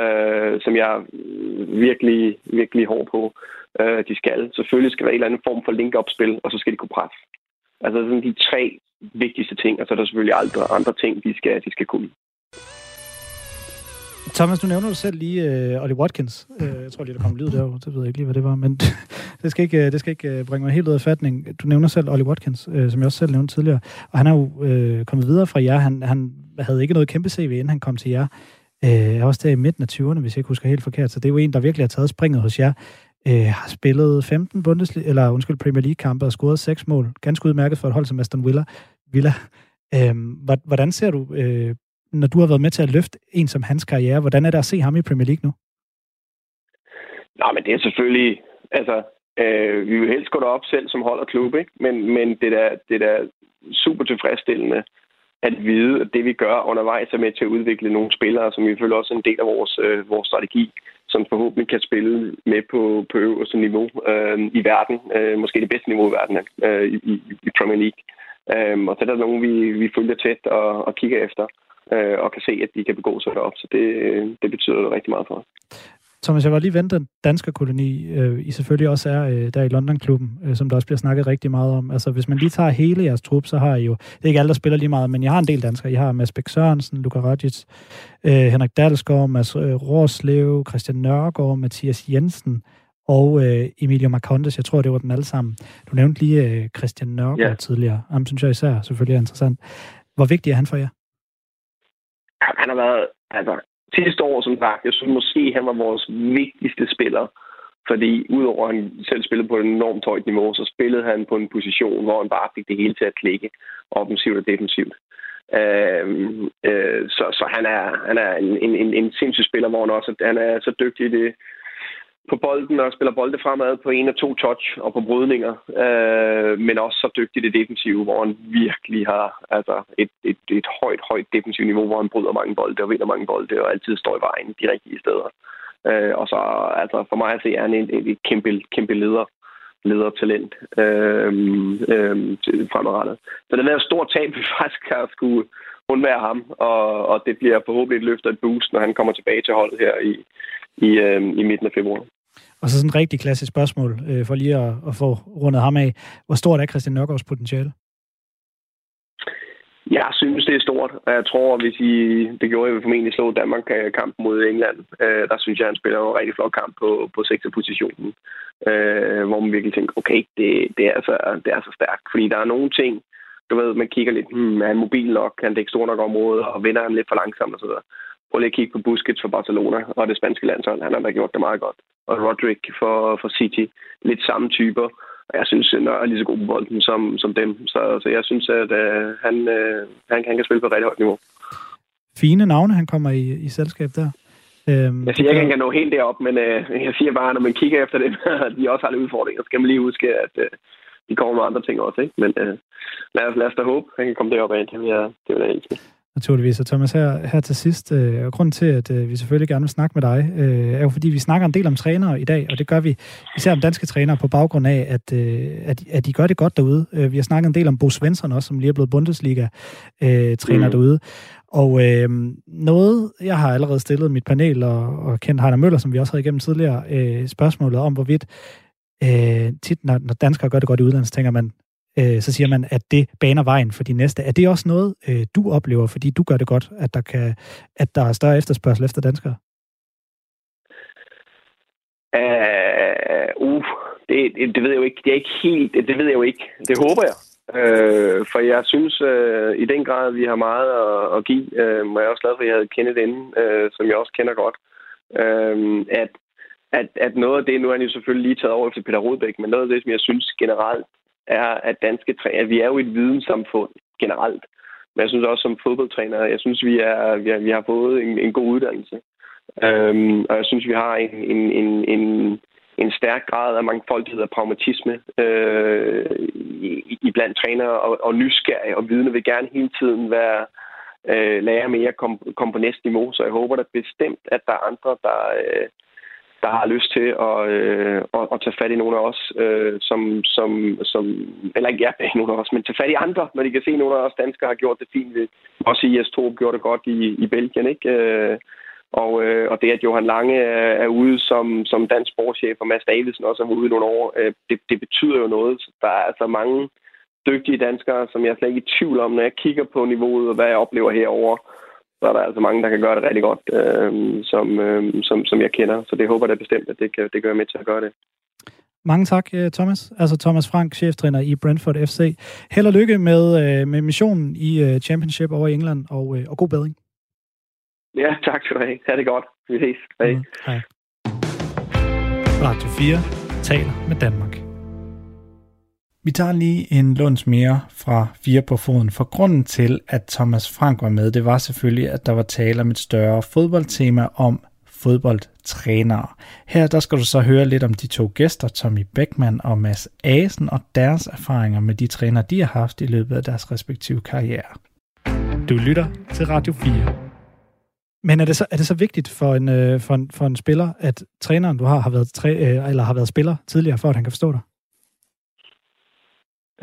øh, som jeg er virkelig, virkelig hård på, øh, de skal. Selvfølgelig skal der en eller anden form for link-up-spil, og så skal de kunne presse. Altså sådan de tre vigtigste ting, og så er der selvfølgelig andre, andre ting, de skal, de skal kunne. Thomas, du nævner du selv lige uh, Ollie Watkins. Uh, jeg tror lige, der kom lyd derovre. Det ved jeg ikke lige, hvad det var, men det skal ikke, øh, det skal ikke bringe mig helt ud af fatning. Du nævner selv Ollie Watkins, uh, som jeg også selv nævnte tidligere, og han er jo uh, kommet videre fra jer. Han, han havde ikke noget kæmpe CV, inden han kom til jer. Øh, også der i midten af 20'erne, hvis jeg ikke husker helt forkert. Så det er jo en, der virkelig har taget springet hos jer. Øh, har spillet 15 Bundesliga, eller undskyld, Premier League-kampe og scoret 6 mål. Ganske udmærket for et hold som Aston Villa. Villa. Øh, hvordan ser du, øh, når du har været med til at løfte en som hans karriere, hvordan er det at se ham i Premier League nu? Nej, men det er selvfølgelig, altså, øh, vi vil helst gå derop selv som hold og klub, ikke? Men, men det, er det er super tilfredsstillende, at vide, at det vi gør undervejs er med til at udvikle nogle spillere, som vi føler også er en del af vores, øh, vores strategi, som forhåbentlig kan spille med på, på øverste niveau øh, i verden. Øh, måske det bedste niveau i verden øh, i, i Premier League. Øh, og så er der nogen, vi, vi følger tæt og, og kigger efter, øh, og kan se, at de kan begå sig derop. Så det, det betyder rigtig meget for os. Thomas, jeg var lige ventet den danske koloni, øh, I selvfølgelig også er øh, der i London-klubben, øh, som der også bliver snakket rigtig meget om. Altså, hvis man lige tager hele jeres trup, så har I jo, det er ikke alle, der spiller lige meget, men jeg har en del danskere. I har Mads Bæk Sørensen, Luka Rajic, øh, Henrik Dalsgaard, Mads øh, Rorslev, Christian Nørgaard, Mathias Jensen og øh, Emilio Marcondes. Jeg tror, det var dem alle sammen. Du nævnte lige øh, Christian Nørgaard ja. tidligere. Ham synes jeg især selvfølgelig er interessant. Hvor vigtig er han for jer? Han har været, altså, sidste år, som sagt, jeg synes måske, han var vores vigtigste spiller. Fordi udover at han selv spillede på et enormt højt niveau, så spillede han på en position, hvor han bare fik det hele til at klikke, offensivt og defensivt. Øh, øh, så, så han er, han er en, en, en sindssyg spiller, hvor han også han er så dygtig i det på bolden og spiller bolde fremad på en og to touch og på brydninger, øh, men også så dygtig det defensive, hvor han virkelig har altså et, et, et højt, højt defensivt niveau, hvor han bryder mange bolde og vinder mange bolde og altid står i vejen de rigtige steder. Øh, og så altså for mig at se, er han en, et, et kæmpe, kæmpe leder ledertalent øh, øh, fremadrettet. Så den er et stort tab, vi faktisk har skulle undvære ham, og, og det bliver forhåbentlig et løft og et boost, når han kommer tilbage til holdet her i, i, øh, i midten af februar. Og så sådan et rigtig klassisk spørgsmål, øh, for lige at, at få rundet ham af. Hvor stort er Christian Nørgaards potentiale? Jeg synes, det er stort. Jeg tror, hvis I, det gjorde, jeg vil formentlig slå Danmark øh, kamp mod England. Øh, der synes jeg, han spiller en rigtig flot kamp på, på sektorpositionen. Øh, hvor man virkelig tænker, okay, det, det, er altså, det er så stærkt. Fordi der er nogle ting, du ved, man kigger lidt, hmm, er han mobil nok? Kan det ikke stor nok område? Og vender han lidt for langsomt osv prøv lige at kigge på Busquets for Barcelona og det spanske landshold. Han har da gjort det meget godt. Og Roderick for, for City. Lidt samme typer. Og jeg synes, han er lige så god på bolden som, som dem. Så, så jeg synes, at uh, han, uh, han, han kan spille på et rigtig højt niveau. Fine navne, han kommer i, i selskab der. Øhm, jeg siger ikke, at han kan nå helt derop, men uh, jeg siger bare, at når man kigger efter dem, de også har lidt udfordringer, så skal man lige huske, at uh, de kommer med andre ting også. Ikke? Men uh, lad, os, lad os da håbe, at han kan komme derop af. Det vil jeg, det vil jeg elske. Naturligvis. Og Thomas, her, her til sidst, øh, og grunden til, at øh, vi selvfølgelig gerne vil snakke med dig, øh, er jo fordi, vi snakker en del om trænere i dag, og det gør vi især om danske trænere på baggrund af, at, øh, at, at de gør det godt derude. Øh, vi har snakket en del om Bo Svensson også, som lige er blevet Bundesliga-træner øh, mm. derude. Og øh, noget, jeg har allerede stillet mit panel og, og kendt Heiner Møller, som vi også havde igennem tidligere, øh, spørgsmålet om, hvorvidt øh, tit, når, når danskere gør det godt i udlandet, tænker man, øh, så siger man, at det baner vejen for de næste. Er det også noget, øh, du oplever, fordi du gør det godt, at der, kan, at der er større efterspørgsel efter danskere? Uh, uh, det, det, det ved jeg jo ikke. Det er ikke helt, det, det ved jeg jo ikke. Det håber jeg. Uh, for jeg synes uh, i den grad, vi har meget at, at give. Uh, må jeg også glad for, at jeg havde kendt inden, uh, som jeg også kender godt. Uh, at, at, at noget af det, nu er han jo selvfølgelig lige taget over til Peter Rodbæk, men noget af det, som jeg synes generelt er, at danske træner, vi er jo et videnssamfund generelt, men jeg synes også som fodboldtræner, jeg synes, vi, er, vi, er, vi har fået en, en god uddannelse. Øhm, og jeg synes, vi har en, en, en, en, en stærk grad af mangfoldighed og pragmatisme øh, i, i blandt trænere og, og nysgerrige og vidne vil gerne hele tiden være øh, lære mere, komme kom på næste niveau. Så jeg håber da bestemt, at der er andre, der, øh, der har lyst til at, øh, at, at tage fat i nogle af os, øh, som, som, som, eller ikke ja, nogle af os, men tage fat i andre, når de kan se, at nogle af os danskere har gjort det fint. Også IS2 gjorde det godt i, i Belgien, ikke? Øh, og, øh, og det, at Johan Lange er, er ude som, som dansk sportschef, og Mads Davidsen også er ude nogle år, øh, det, det betyder jo noget. Så der er altså mange dygtige danskere, som jeg er slet ikke i tvivl om, når jeg kigger på niveauet og hvad jeg oplever herover så er der altså mange, der kan gøre det rigtig godt, øh, som, øh, som, som jeg kender. Så det håber jeg bestemt, at det kan, det kan være med til at gøre det. Mange tak, øh, Thomas. Altså Thomas Frank, cheftræner i Brentford FC. Held og lykke med, øh, med missionen i øh, Championship over i England, og, og god bedring. Ja, tak skal du have. Ha' det godt. Vi ses. Hej. Mm, hej. Radio 4 taler med Danmark. Vi tager lige en lunds mere fra fire på foden, for grunden til, at Thomas Frank var med, det var selvfølgelig, at der var tale om et større fodboldtema om fodboldtrænere. Her der skal du så høre lidt om de to gæster, Tommy Beckmann og Mads Asen, og deres erfaringer med de trænere, de har haft i løbet af deres respektive karriere. Du lytter til Radio 4. Men er det så, er det så vigtigt for en, øh, for, en, for en spiller, at træneren, du har, har været, træ, øh, eller har været spiller tidligere, for at han kan forstå dig?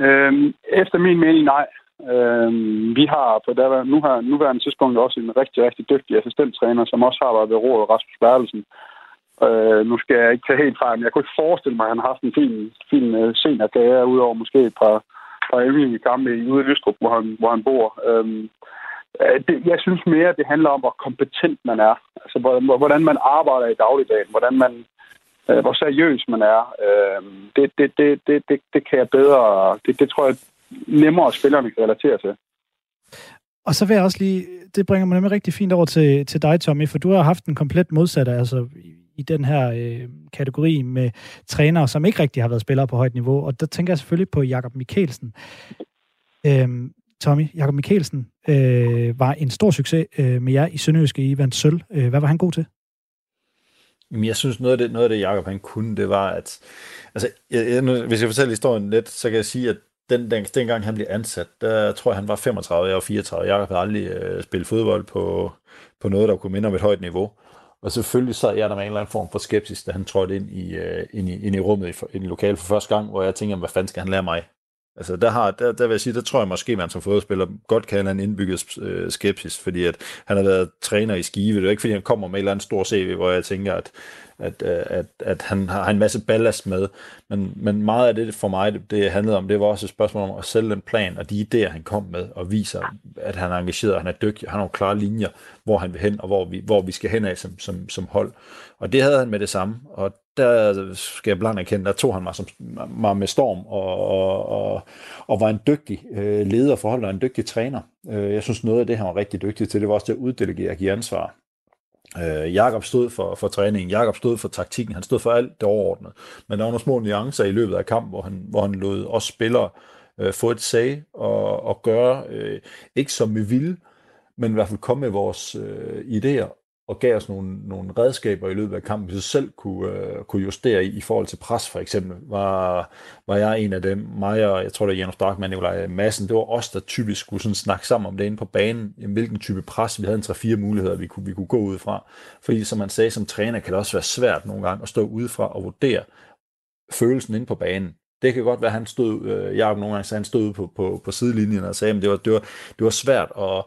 Øhm, efter min mening, nej. Øhm, vi har på der, nu har nuværende tidspunkt også en rigtig, rigtig dygtig assistenttræner, som også har været ved rådet, Rasmus Bertelsen. Øh, nu skal jeg ikke tage helt fejl, men jeg kunne ikke forestille mig, at han har haft en fin, fin uh, seniorkarriere, udover måske et par, par evige i ude i Lystrup, hvor han, hvor han bor. Øhm, øh, det, jeg synes mere, at det handler om, hvor kompetent man er. Altså, hvordan man arbejder i dagligdagen, hvordan man, øh, hvor seriøs man er. Øh, det, det, det, det, det, det kan jeg bedre... Det, det tror jeg nemmere, spillerne kan relatere til. Og så vil jeg også lige, det bringer mig nemlig rigtig fint over til, til dig, Tommy, for du har haft en komplet modsatte, altså i den her øh, kategori med trænere, som ikke rigtig har været spillere på højt niveau. Og der tænker jeg selvfølgelig på Jakob Mikkelsen. Øhm, Tommy, Jakob Mikkelsen øh, var en stor succes øh, med jer i Sønderjyske i vandt sølv. Øh, hvad var han god til? Jamen, jeg synes, noget af det, noget af det Jacob han kunne, det var, at... Altså, jeg, jeg, hvis jeg fortæller historien lidt, så kan jeg sige, at den, den, dengang han blev ansat, der tror jeg, han var 35, jeg var 34. Jacob havde aldrig øh, spillet fodbold på, på noget, der kunne minde om et højt niveau. Og selvfølgelig sad jeg der med en eller anden form for skepsis, da han trådte ind i, øh, ind i, ind i rummet i, i lokal for første gang, hvor jeg tænker, hvad fanden skal han lære mig? Altså der, har, der, der vil jeg sige, der tror jeg måske, man som fodboldspiller godt kan have en indbygget øh, skepsis, fordi at han har været træner i Skive. Det er ikke, fordi han kommer med en eller andet stor CV, hvor jeg tænker, at at, øh, at, at han har en masse ballast med. Men, men meget af det for mig, det, det handlede om, det var også et spørgsmål om at sælge en plan, og de idéer, han kom med, og viser, at han er engageret, han er dygtig, han har nogle klare linjer, hvor han vil hen, og hvor vi, hvor vi skal hen af som, som, som hold. Og det havde han med det samme, og der skal jeg blandt erkende, der tog han mig, som, mig med storm, og, og, og, og var en dygtig øh, leder for holdet, og en dygtig træner. Øh, jeg synes, noget af det, han var rigtig dygtig til, det var også det at uddelegere og give ansvar. Øh, Jakob stod for, for træningen, Jakob stod for taktikken, han stod for alt det overordnede. Men der var nogle små nuancer i løbet af kampen, hvor han, hvor han lod os spillere øh, få et sag og, og gøre, øh, ikke som vi ville, men i hvert fald komme med vores øh, idéer og gav os nogle, nogle redskaber i løbet af kampen, vi selv kunne, øh, kunne justere i, i forhold til pres for eksempel. Var, var jeg en af dem, mig og jeg tror det er Janus Darkman, Nikolaj Madsen, det var os, der typisk skulle sådan snakke sammen om det inde på banen, hvilken type pres, vi havde en 3-4 muligheder, vi kunne, vi kunne gå ud fra. Fordi som man sagde som træner, kan det også være svært nogle gange at stå udefra og vurdere følelsen inde på banen. Det kan godt være, at han stod, øh, Jacob nogle gange sagde, han stod på, på, på sidelinjen og sagde, at det var, det var, det var svært at,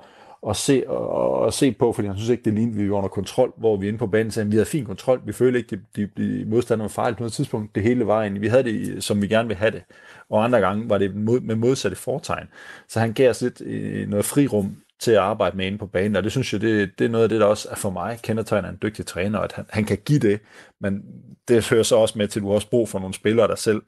at se, at, at se på, fordi han synes ikke, det lignede, vi var under kontrol, hvor vi inde på banen sagde, at vi havde fin kontrol, vi følte ikke, at de, de modstandere var fejl på noget tidspunkt, det hele var egentlig, vi havde det, som vi gerne ville have det, og andre gange var det mod, med modsatte fortegn. Så han gav os lidt øh, noget frirum til at arbejde med inde på banen, og det synes jeg, det, det er noget af det, der også er for mig. Kendetegner en dygtig træner, at han, han kan give det, men det hører så også med til, at du har også brug for nogle spillere, der selv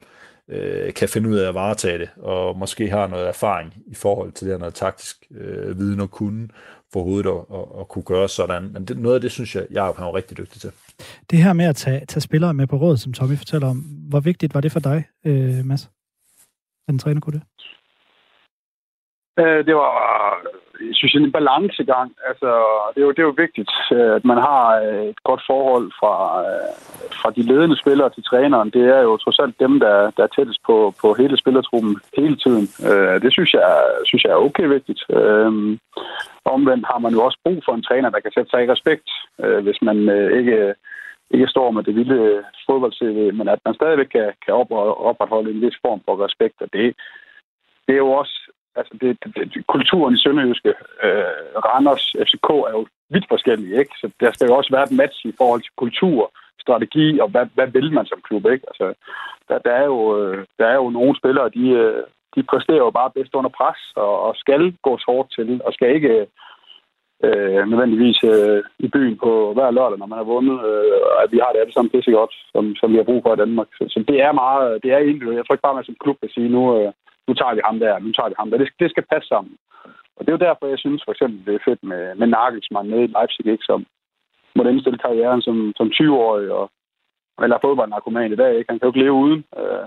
øh, kan finde ud af at varetage det, og måske har noget erfaring i forhold til det her noget taktisk øh, viden og kunne for hovedet at, at, at kunne gøre sådan. Men det, noget af det, synes jeg, jeg er rigtig dygtig til. Det her med at tage, tage spillere med på råd, som Tommy fortæller om, hvor vigtigt var det for dig, øh, Mads? Den træner kunne det? Øh, det var jeg en balancegang. Altså, det, er jo, det er jo vigtigt, øh, at man har øh, et godt forhold fra, øh, fra de ledende spillere til træneren. Det er jo trods alt dem, der, der er tættest på, på hele spillertruppen hele tiden. Det synes jeg, synes jeg er okay vigtigt. Øhm, omvendt har man jo også brug for en træner, der kan sætte sig i respekt, hvis man ikke ikke står med det vilde fodbold men at man stadigvæk kan, kan opretholde en vis form for respekt. Og det, det er jo også altså det, det, det, kulturen i Sønderjyske, øh, Randers, FCK er jo vidt forskellige, ikke? Så der skal jo også være et match i forhold til kultur, strategi, og hvad, hvad vil man som klub, ikke? Altså, der, der, er jo, øh, der er jo nogle spillere, de, øh, de præsterer jo bare bedst under pres, og, og skal gå hårdt til, og skal ikke øh, nødvendigvis øh, i byen på hver lørdag, når man har vundet, øh, at vi har det alle sammen pisse godt, som, som vi har brug for i Danmark. Så, så det er meget, det er individuelt. Jeg tror ikke bare, man som klub kan sige, nu, øh, nu tager vi ham der, nu tager vi ham der. Det, det skal passe sammen. Og det er jo derfor, jeg synes for eksempel, det er fedt med, med Nagelsmann nede i Leipzig, ikke, som måtte indstille karrieren som, som 20-årig, og, eller fodboldnarkoman i dag. Ikke? Han kan jo ikke leve uden. Øh,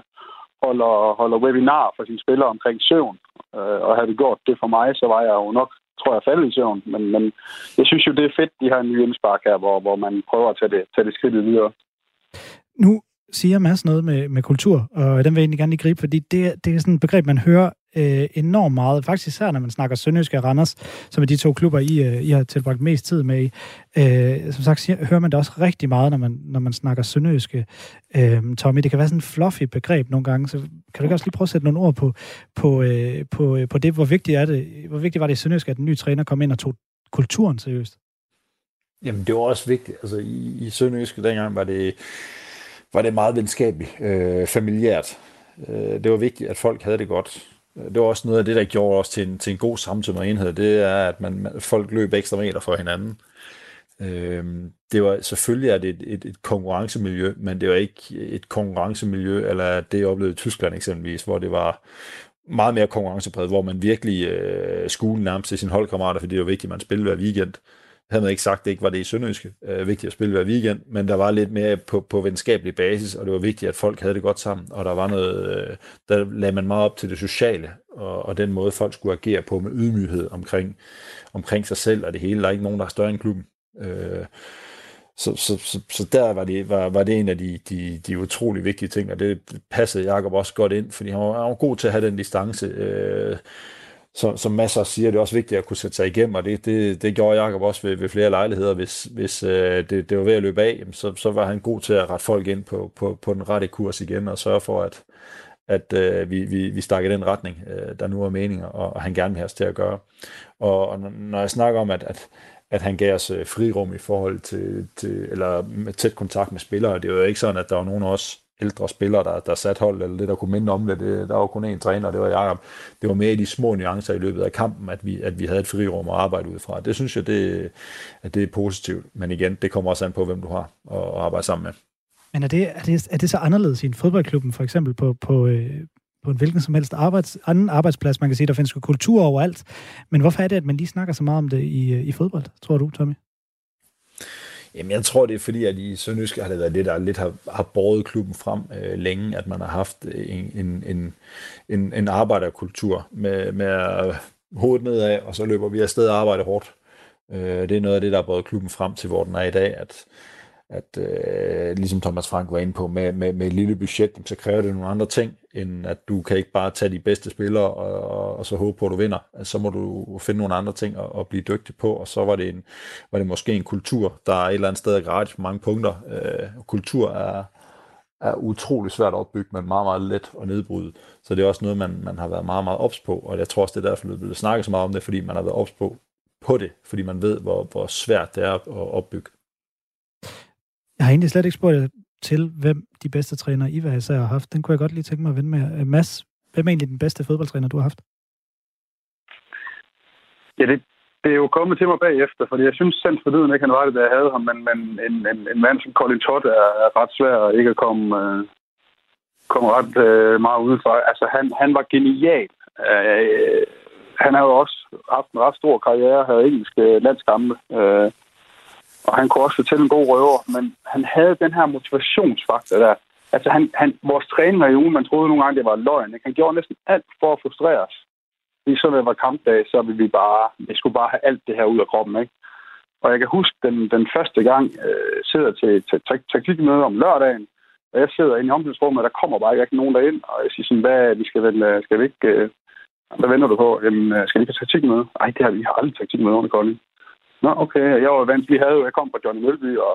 holder, holder webinar for sine spillere omkring søvn. Øh, og havde det gjort det for mig, så var jeg jo nok, tror jeg, faldet i søvn. Men, men jeg synes jo, det er fedt, de har en ny indspark her, hvor, hvor man prøver at tage det, tage det skridt videre. Nu siger Mads noget med, med kultur, og den vil jeg egentlig gerne lige gribe, fordi det, det er sådan et begreb, man hører øh, enormt meget. Faktisk især, når man snakker Sønderjysk og Randers, som er de to klubber, I, øh, I har tilbragt mest tid med i. Øh, som sagt, siger, hører man det også rigtig meget, når man, når man snakker Sønderjyske. Øh, Tommy, det kan være sådan et fluffy begreb nogle gange, så kan du ikke også lige prøve at sætte nogle ord på, på, øh, på, øh, på det, hvor vigtigt er det, hvor vigtigt var det i Sønderjysk, at den nye træner kom ind og tog kulturen seriøst? Jamen, det var også vigtigt. Altså, i, i Sønderjyske dengang var det, var det meget venskabeligt, øh, familiært. Øh, det var vigtigt, at folk havde det godt. Det var også noget af det, der gjorde os til en, til en god samtid og enhed. Det er, at man, folk løb ekstra meter for hinanden. Øh, det var selvfølgelig er det et, et, et konkurrencemiljø, men det var ikke et konkurrencemiljø, eller det jeg oplevede i Tyskland eksempelvis, hvor det var meget mere konkurrencepræget, hvor man virkelig øh, skulle nærmest til sine holdkammerater, fordi det var vigtigt, at man spillede hver weekend. Havde man ikke sagt, at det ikke var det i Sønderjyske, øh, vigtigt at spille hver weekend, men der var lidt mere på, på venskabelig basis, og det var vigtigt, at folk havde det godt sammen, og der var noget, øh, der lagde man meget op til det sociale, og, og den måde, folk skulle agere på med ydmyghed omkring, omkring sig selv og det hele. Der er ikke nogen, der er større end klubben. Øh, så, så, så, så der var det, var, var det en af de, de, de utrolig vigtige ting, og det passede Jakob også godt ind, fordi han var, han var god til at have den distance. Øh, som, som masser siger, det er også vigtigt at kunne sætte sig igennem, og det, det, det gjorde Jakob også ved, ved flere lejligheder. Hvis, hvis øh, det, det var ved at løbe af, så, så var han god til at rette folk ind på, på, på den rette kurs igen, og sørge for, at, at øh, vi, vi, vi stak i den retning, øh, der nu er meninger, og, og han gerne vil have os til at gøre. Og, og når jeg snakker om, at, at, at han gav os øh, frirum i forhold til, til, eller med tæt kontakt med spillere. Det var jo ikke sådan, at der var nogen af os ældre spillere, der, der satte hold, eller det, der kunne minde om det. det der var kun én træner, det var Jacob. Det var mere i de små nuancer i løbet af kampen, at vi, at vi havde et frirum at arbejde ud fra. Det synes jeg, det, at det er positivt. Men igen, det kommer også an på, hvem du har at, at arbejde sammen med. Men er det, er, det, er det så anderledes i en fodboldklubben, for eksempel på, på, øh, på en hvilken som helst arbejds, anden arbejdsplads. Man kan sige, der findes kultur overalt. Men hvorfor er det, at man lige snakker så meget om det i, øh, i fodbold, tror du, Tommy? Jamen, jeg tror, det er fordi, at i Sønderjysk har det været det, der lidt har, har båret klubben frem øh, længe, at man har haft en, en, en, en, en arbejderkultur med, med hovedet nedad, og så løber vi afsted og arbejder hårdt. Øh, det er noget af det, der har båret klubben frem til, hvor den er i dag, at, at øh, ligesom Thomas Frank var inde på, med, med, med et lille budget, så kræver det nogle andre ting, end at du kan ikke bare tage de bedste spillere og, og så håbe på, at du vinder. Altså, så må du finde nogle andre ting at, at blive dygtig på, og så var det, en, var det måske en kultur, der er et eller andet sted er gratis på mange punkter. Øh, kultur er, er utrolig svært at opbygge, men meget, meget let at nedbryde. Så det er også noget, man, man har været meget, meget ops på, og jeg tror også, det er derfor, det blevet snakket så meget om det, fordi man har været ops på, på det, fordi man ved, hvor, hvor svært det er at opbygge. Jeg har egentlig slet ikke spurgt til, hvem de bedste trænere I hver især har haft. Den kunne jeg godt lige tænke mig at vende med. Øh, Mads, hvem er egentlig den bedste fodboldtræner, du har haft? Ja, det, det er jo kommet til mig bagefter, fordi jeg synes selv for ikke, han var det, da jeg havde ham, men, men en, en, en mand som Colin Todd er, er ret svær at ikke at komme, øh, komme ret øh, meget udenfor. Altså, han, han var genial. Øh, øh han har jo også haft en ret stor karriere, havde engelske landskampe. Øh, og han kunne også fortælle en god røver, men han havde den her motivationsfaktor der. Altså, han, han, vores træninger i ugen, man troede nogle gange, det var løgn. Ikke? Han gjorde næsten alt for at frustrere os. Lige så det var kampdag, så ville vi bare, vi skulle bare have alt det her ud af kroppen, ikke? Og jeg kan huske, den, den første gang øh, sidder til, til, til taktikmøde om lørdagen, og jeg sidder inde i omklædningsrummet, og der kommer bare ikke nogen derind, og jeg siger sådan, hvad, vi skal, vel, øh, skal vi ikke, øh, hvad venter du på? Jamen, øh, skal vi ikke have taktikmøde? Ej, det har vi har aldrig taktikmøde under Kolding. Nå, okay. Jeg var vant. Vi havde jo, jeg kom fra Johnny Mølby, og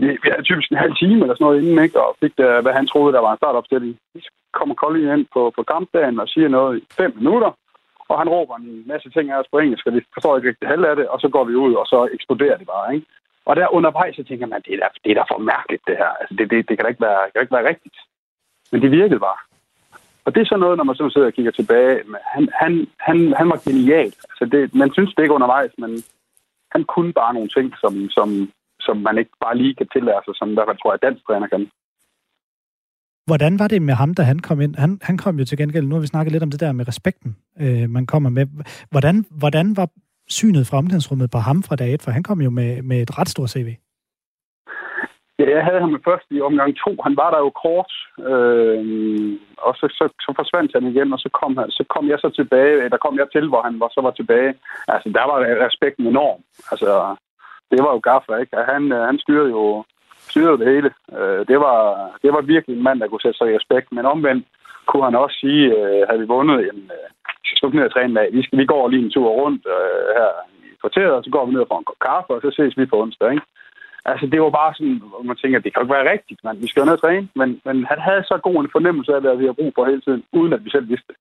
vi, vi havde typisk en halv time eller sådan noget inden, ikke? og fik det, hvad han troede, der var en startopstilling. Så kommer Colin ind på, på kampdagen og siger noget i fem minutter, og han råber en masse ting af os på engelsk, og vi forstår ikke rigtig halv af det, og så går vi ud, og så eksploderer det bare. Ikke? Og der undervejs, så tænker man, det er da, det er da for mærkeligt, det her. Altså, det, det, det kan da ikke være, kan ikke være rigtigt. Men det virkede bare. Og det er så noget, når man så sidder og kigger tilbage. Han, han, han, han var genial. Altså det, man synes det ikke undervejs, men han kunne bare nogle ting, som, som, som man ikke bare lige kan tillære sig, som i hvert fald tror jeg, dansk træner kan. Hvordan var det med ham, da han kom ind? Han, han kom jo til gengæld, nu har vi snakket lidt om det der med respekten, øh, man kommer med. Hvordan, hvordan var synet fra omklædningsrummet på ham fra dag et? For han kom jo med, med et ret stort CV. Ja, jeg havde ham først i omgang to. Han var der jo kort, øh, og så, så, så forsvandt han igen, og så kom, han, så kom jeg så tilbage, der kom jeg til, hvor han var, så var tilbage. Altså, der var respekten enorm. Altså, det var jo gaffer, ikke? Altså, han, han styrede jo styrede det hele. Øh, det, var, det var virkelig en mand, der kunne sætte sig i respekt, men omvendt kunne han også sige, øh, havde vi vundet, jamen, øh, skal ned og træne med, vi, skal, vi går lige en tur rundt øh, her i kvarteret, og så går vi ned og får en kop kaffe, og så ses vi på onsdag, ikke? Altså, det var bare sådan, hvor man tænker, det kan jo ikke være rigtigt, man. Vi skal jo ned og træne. Men, men han havde så god en fornemmelse af, hvad vi har brug for hele tiden, uden at vi selv vidste det.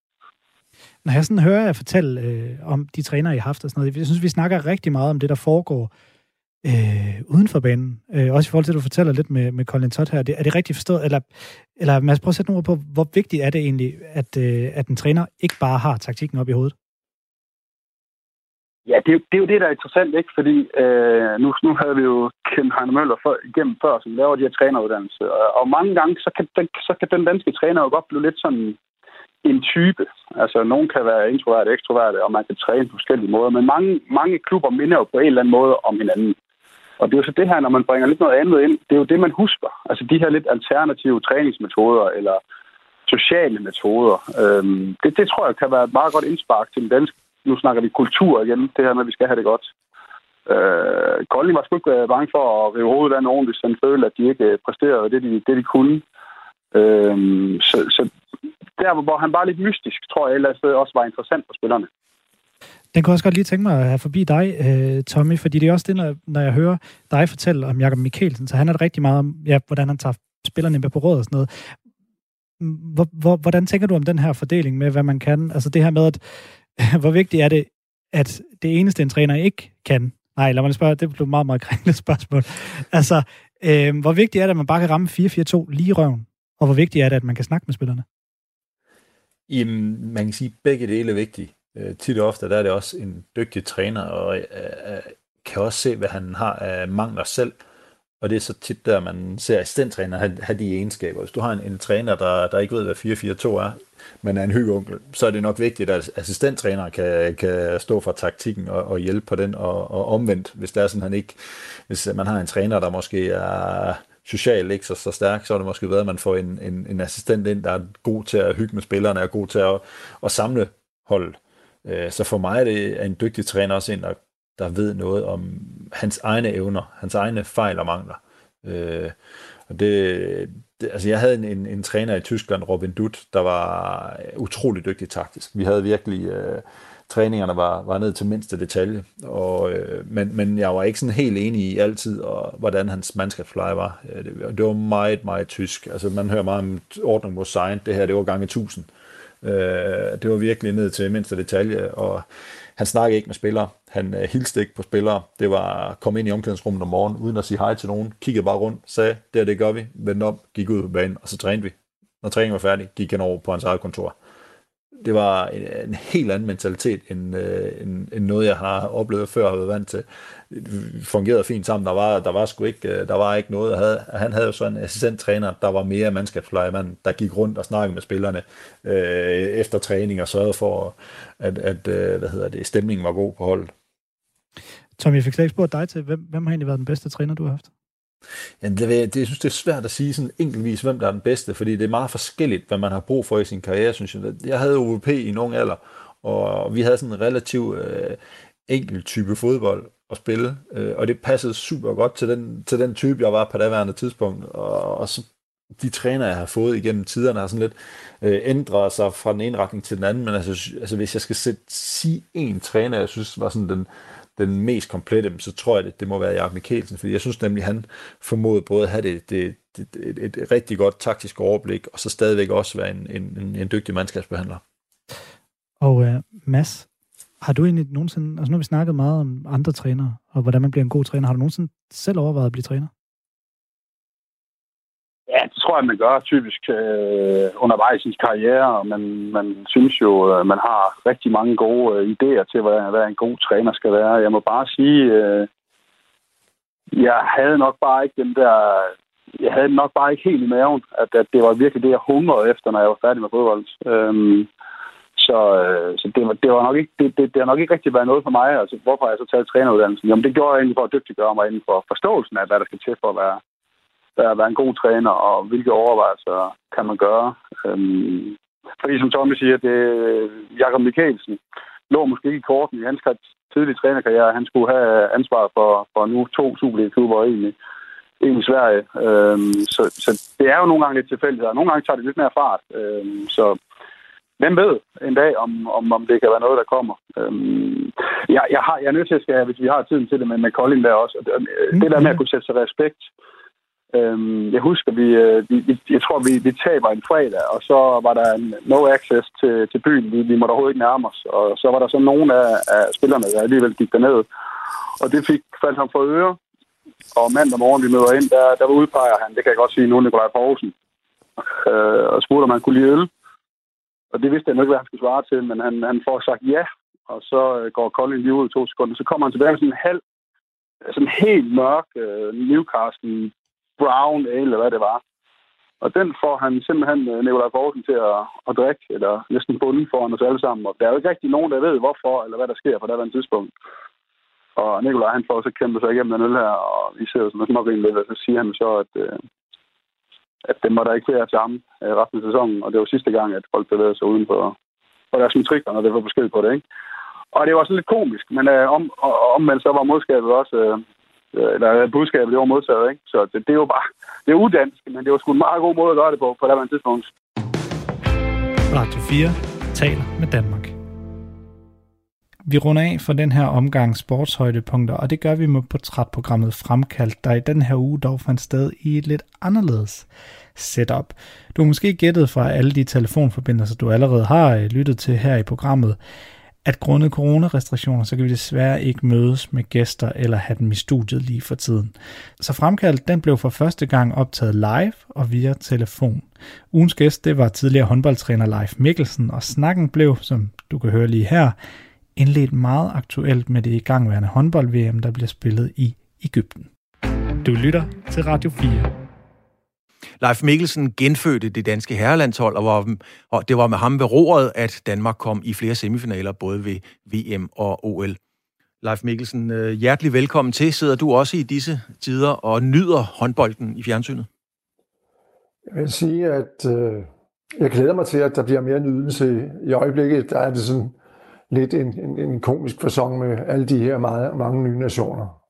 Når jeg sådan hører jer fortælle øh, om de træner, I har haft og sådan noget, jeg synes, vi snakker rigtig meget om det, der foregår øh, uden for banen. Øh, også i forhold til, at du fortæller lidt med, med Colin Todd her. Er det, er det rigtigt forstået? Eller, eller Mads, prøv at sætte nogle ord på, hvor vigtigt er det egentlig, at, øh, at en træner ikke bare har taktikken op i hovedet? Ja, det, det er jo det, der er interessant, ikke? Fordi øh, nu, nu havde vi jo kendt Heine Møller for, igennem før, som laver de her træneruddannelser. Og, og mange gange, så kan, den, så kan den danske træner jo godt blive lidt sådan en type. Altså, nogen kan være introverte, ekstrovert, og man kan træne på forskellige måder. Men mange, mange klubber minder jo på en eller anden måde om hinanden. Og det er jo så det her, når man bringer lidt noget andet ind, det er jo det, man husker. Altså de her lidt alternative træningsmetoder, eller sociale metoder. Øhm, det, det tror jeg kan være et meget godt indspark til den danske nu snakker vi kultur igen, det her med, at vi skal have det godt. Øh, Kolding var sgu ikke øh, bange for at rive hovedet af nogen, hvis han følte, at de ikke øh, præsterede det, de, det, de kunne. Øh, så, så der, hvor han var lidt mystisk, tror jeg ellers også var interessant for spillerne. Den kunne også godt lige tænke mig at have forbi dig, øh, Tommy, fordi det er også det, når, når jeg hører dig fortælle om Jakob Mikkelsen, så han er det rigtig meget om, ja, hvordan han tager spillerne med på råd og sådan noget. Hvor, hvor, hvordan tænker du om den her fordeling med, hvad man kan? Altså det her med, at hvor vigtigt er det, at det eneste, en træner ikke kan, nej, lad mig spørge, det blev meget, meget kringlet spørgsmål. Altså, øh, hvor vigtigt er det, at man bare kan ramme 4-4-2 lige i røven? Og hvor vigtigt er det, at man kan snakke med spillerne? Jamen, man kan sige, at begge dele er vigtige. Øh, tit og ofte der er det også en dygtig træner, og øh, øh kan også se, hvad han har af mangler selv. Og det er så tit der, man ser assistenttræner have, have de egenskaber. Hvis du har en, en træner, der, der ikke ved, hvad 4-4-2 er, men er en hyggeonkel, så er det nok vigtigt, at assistenttræner kan, kan stå for taktikken og, og hjælpe på den, og, og omvendt, hvis der er sådan, han ikke, hvis man har en træner, der måske er socialt ikke så, så stærk, så er det måske bedre, at man får en, en, en assistent ind, der er god til at hygge med spillerne, og god til at, at samle holdet. Øh, så for mig er det en dygtig træner også en, der, der ved noget om hans egne evner, hans egne fejl og mangler. Øh, og det, det, altså jeg havde en, en, en træner i Tyskland, Robin Dutt, der var utrolig dygtig taktisk. Vi havde virkelig, øh, træningerne var, var ned til mindste detalje, og, øh, men, men jeg var ikke sådan helt enig i altid, og, hvordan hans mandskabspleje var. Øh, det, det var meget, meget tysk. Altså man hører meget om ordning mod sejn. det her det var gange 1000. Øh, det var virkelig ned til mindste detalje, og han snakkede ikke med spillere. Han øh, hilste ikke på spillere. Det var at komme ind i omklædningsrummet om morgenen, uden at sige hej til nogen. Kiggede bare rundt, sagde, det er det gør vi. Vendte om, gik ud på banen, og så trænede vi. Når træningen var færdig, gik han over på hans eget kontor. Det var en, en helt anden mentalitet, end, øh, end, end noget, jeg har oplevet før og været vant til. Det fungerede fint sammen. Der var, der var sgu ikke, øh, der var ikke noget. Havde, han havde jo sådan en assistenttræner, der var mere mandskabsplejemand, der gik rundt og snakkede med spillerne øh, efter træning og sørgede for, at, at øh, hvad hedder det, stemningen var god på holdet. Tom, jeg fik slet ikke spurgt dig til, hvem, hvem har egentlig været den bedste træner, du har haft? Ja, det, det, jeg synes, det er svært at sige sådan enkeltvis, hvem der er den bedste, fordi det er meget forskelligt, hvad man har brug for i sin karriere, synes jeg. Jeg havde OVP i en ung alder, og vi havde sådan en relativ øh, enkel type fodbold at spille, øh, og det passede super godt til den, til den type, jeg var på daværende tidspunkt, og, og så de træner, jeg har fået igennem tiderne, har sådan lidt øh, ændret sig fra den ene retning til den anden, men altså, altså hvis jeg skal sætte, sige en træner, jeg synes var sådan den, den mest komplette, så tror jeg, det, det må være Jakob Mikkelsen, fordi jeg synes nemlig, han formåede både at have det, det, det, et, et rigtig godt taktisk overblik, og så stadigvæk også være en, en, en, en dygtig mandskabsbehandler. Og uh, Mads, har du egentlig nogensinde, altså nu har vi snakket meget om andre trænere, og hvordan man bliver en god træner, har du nogensinde selv overvejet at blive træner? Det tror jeg, man gør typisk øh, undervejs i sin karriere, og man, man synes jo, at man har rigtig mange gode øh, idéer til, hvad, hvad en god træner skal være. Jeg må bare sige, øh, jeg havde nok bare ikke den der... Jeg havde nok bare ikke helt i maven, at, at det var virkelig det, jeg hungrede efter, når jeg var færdig med fodbold. Øhm, så, øh, så det, var, det, var nok ikke, det, det, det har nok ikke rigtig været noget for mig. Altså, hvorfor har jeg så taget træneruddannelsen? Jamen, det gjorde jeg egentlig for at dygtiggøre mig inden for forståelsen af, hvad der skal til for at være, at være en god træner, og hvilke overvejelser kan man gøre. Øhm, fordi som Tommy siger, det Jakob Mikkelsen lå måske ikke i korten i hans tidlige trænerkarriere. Han skulle have ansvar for, for nu to Superliga-klubber egentlig, i Sverige. Øhm, så, så det er jo nogle gange lidt tilfældigt. Nogle gange tager det lidt mere fart. Øhm, så hvem ved en dag, om, om, om det kan være noget, der kommer. Øhm, jeg, jeg, har, jeg er nødt til at skal, hvis vi har tiden til det med, med Colin der også. Det, mm-hmm. det der med at kunne sætte sig respekt Øhm, jeg husker, vi, øh, vi, vi, jeg tror, vi, vi taber en fredag, og så var der en no access til, til byen. Vi, vi måtte overhovedet ikke nærme os. Og så var der så nogle af, af spillerne, der alligevel gik derned. Og det fik faldt ham for øre. Og mandag morgen, vi møder ind, der, der udpeger han, det kan jeg godt sige nu, Nikolaj Poulsen, øh, og spurgte, om han kunne lide øl. Og det vidste jeg ikke, hvad han skulle svare til, men han, han får sagt ja, og så øh, går Colin lige ud i to sekunder. Så kommer han tilbage med sådan en halv, sådan helt mørk øh, Newcastle Brown ale, eller hvad det var. Og den får han simpelthen øh, Nikolaj Poulsen til at, at drikke, eller næsten bunden foran os alle sammen. Og der er jo ikke rigtig nogen, der ved, hvorfor, eller hvad der sker på det tidspunkt. Og Nikolaj, han får så kæmpet sig igennem den øl her, og vi ser jo sådan noget lidt, og så siger han så, at, øh, at det må der ikke være til ham øh, resten af sæsonen. Og det var sidste gang, at folk bevægede sig uden for, for deres metrikker, når det var besked på det, ikke? Og det var sådan lidt komisk, men øh, om, om, så var modskabet også, øh, Øh, eller øh, budskabet, det var modtaget, ikke? Så det, det er jo bare, det er udansk, men det var sgu en meget god måde at gøre det på, på det tidspunkt. Radio 4 taler med Danmark. Vi runder af for den her omgang sportshøjdepunkter, og det gør vi med portrætprogrammet Fremkaldt, der i den her uge dog fandt sted i et lidt anderledes setup. Du har måske gættet fra alle de telefonforbindelser, du allerede har øh, lyttet til her i programmet, at grundet coronarestriktioner, så kan vi desværre ikke mødes med gæster eller have dem i studiet lige for tiden. Så fremkaldt, den blev for første gang optaget live og via telefon. Ugens gæst, det var tidligere håndboldtræner Leif Mikkelsen, og snakken blev, som du kan høre lige her, indledt meget aktuelt med det igangværende håndbold-VM, der bliver spillet i Ægypten. Du lytter til Radio 4. Leif Mikkelsen genfødte det danske herrelandshold, og, var, og det var med ham ved roret, at Danmark kom i flere semifinaler, både ved VM og OL. Leif Mikkelsen, øh, hjertelig velkommen til. Sidder du også i disse tider og nyder håndbolden i fjernsynet? Jeg vil sige, at øh, jeg glæder mig til, at der bliver mere nydelse. I øjeblikket der er det sådan lidt en, en, en komisk fasong med alle de her meget, mange nye nationer.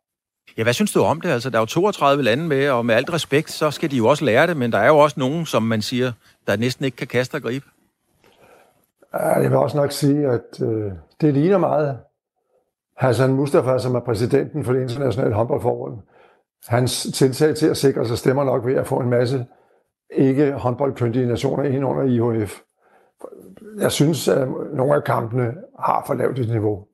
Ja, hvad synes du om det? Altså, der er jo 32 lande med, og med alt respekt, så skal de jo også lære det, men der er jo også nogen, som man siger, der næsten ikke kan kaste og gribe. Ja, jeg vil også nok sige, at øh, det ligner meget Hassan Mustafa, som er præsidenten for det internationale håndboldforbund. Hans tiltag til at sikre sig stemmer nok ved at få en masse ikke håndboldkyndige nationer ind under IHF. Jeg synes, at nogle af kampene har for lavt et niveau.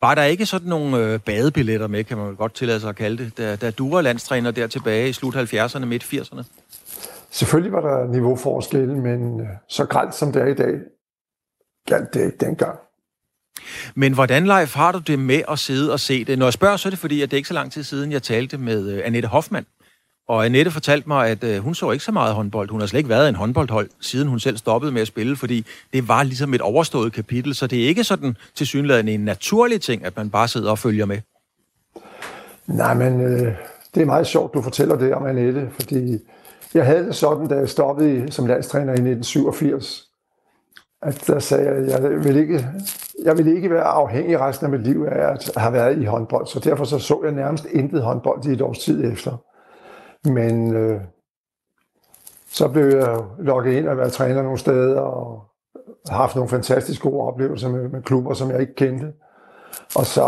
Var der ikke sådan nogle øh, badebilletter med, kan man godt tillade sig at kalde det, da, da du var landstræner der tilbage i slut 70'erne, midt 80'erne? Selvfølgelig var der niveauforskelle, men øh, så grælt som det er i dag, galt det ikke dengang. Men hvordan, Leif, har du det med at sidde og se det? Når jeg spørger, så er det fordi, at det er ikke så lang tid siden, jeg talte med øh, Annette Hoffmann, og Annette fortalte mig, at øh, hun så ikke så meget håndbold. Hun har slet ikke været en håndboldhold, siden hun selv stoppede med at spille, fordi det var ligesom et overstået kapitel. Så det er ikke sådan til synligheden en naturlig ting, at man bare sidder og følger med. Nej, men øh, det er meget sjovt, du fortæller det om Annette, fordi jeg havde det sådan, da jeg stoppede som landstræner i 1987, at der sagde jeg, at jeg vil ikke, jeg vil ikke være afhængig resten af mit liv af at have været i håndbold, så derfor så, så jeg nærmest intet håndbold i et års tid efter. Men øh, så blev jeg lukket ind og været træner nogle steder, og har haft nogle fantastisk gode oplevelser med, med klubber, som jeg ikke kendte. Og så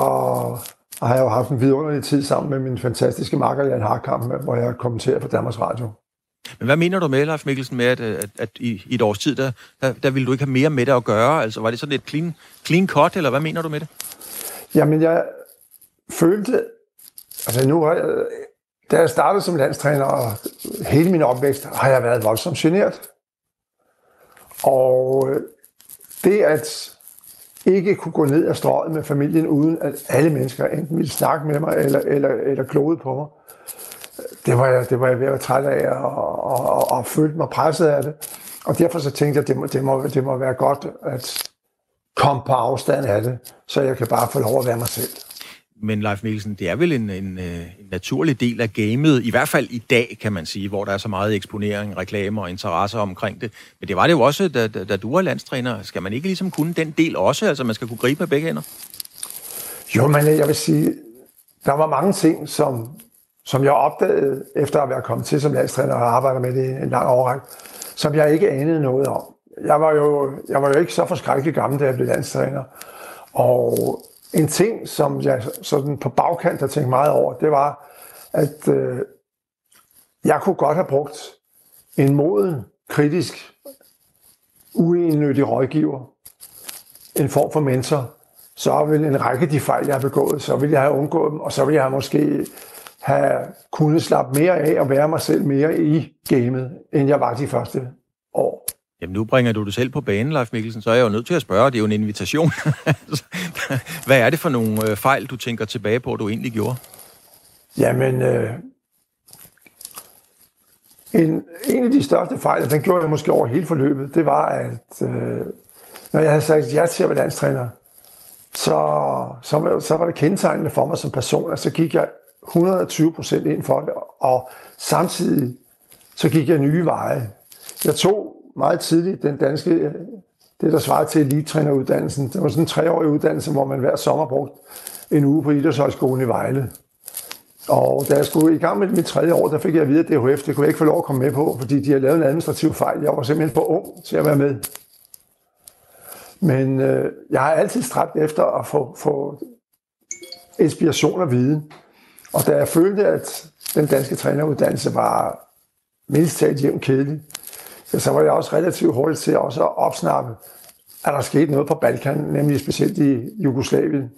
har jeg jo haft en vidunderlig tid sammen med min fantastiske makker Jan Harkamp, hvor jeg kommenterer på Danmarks Radio. Men hvad mener du med, Leif Mikkelsen, med, at, at, at i, i et års tid, der, der, der ville du ikke have mere med det at gøre? Altså, var det sådan et clean, clean cut, eller hvad mener du med det? Jamen, jeg følte... Altså, nu har jeg, da jeg startede som landstræner, og hele min opvækst, har jeg været voldsomt generet. Og øh, det at ikke kunne gå ned ad strøget med familien, uden at alle mennesker enten ville snakke med mig, eller, eller, eller klode på mig, det var jeg, det var jeg ved at være træt af, og, og, og, og følte mig presset af det. Og derfor så tænkte jeg, at det må, det, må, det må være godt at komme på afstand af det, så jeg kan bare få lov at være mig selv. Men Leif Mikkelsen, det er vel en, en, øh, en naturlig del af gamet, i hvert fald i dag, kan man sige, hvor der er så meget eksponering, reklamer og interesse omkring det. Men det var det jo også, da, da, da du var landstræner. Skal man ikke ligesom kunne den del også? Altså, man skal kunne gribe med begge hænder? Jo, men øh, jeg vil sige, der var mange ting, som, som jeg opdagede, efter at være kommet til som landstræner og arbejdet med det i en lang årrække, som jeg ikke anede noget om. Jeg var jo, jeg var jo ikke så forskrækkelig gammel, da jeg blev landstræner. Og en ting, som jeg sådan på bagkant har tænkt meget over, det var, at øh, jeg kunne godt have brugt en moden, kritisk, uenødig rådgiver, en form for mentor, så ville en række af de fejl, jeg har begået, så ville jeg have undgået dem, og så ville jeg have måske have kunnet slappe mere af og være mig selv mere i gamet, end jeg var de første år. Jamen nu bringer du det selv på banen, Leif Mikkelsen, så er jeg jo nødt til at spørge, det er jo en invitation. Hvad er det for nogle øh, fejl, du tænker tilbage på, du egentlig gjorde? Jamen, øh, en, en af de største fejl, den gjorde jeg måske over hele forløbet, det var, at øh, når jeg havde sagt ja til at være landstræner, så, så, så var det kendetegnende for mig som person, at så gik jeg 120 procent ind for det, og samtidig så gik jeg nye veje. Jeg tog meget tidligt den danske, det der svarer til elitetræneruddannelsen. Det var sådan en treårig uddannelse, hvor man hver sommer brugte en uge på Idrætshøjskolen i Vejle. Og da jeg skulle i gang med mit tredje år, der fik jeg at vide, at DHF, det kunne jeg ikke få lov at komme med på, fordi de havde lavet en administrativ fejl. Jeg var simpelthen for ung til at være med. Men øh, jeg har altid stræbt efter at få, få inspiration og viden. Og da jeg følte, at den danske træneruddannelse var mindst talt jævnt kedelig, så var jeg også relativt hurtigt til også at opsnappe, at der skete noget på Balkan, nemlig specielt i Jugoslavien,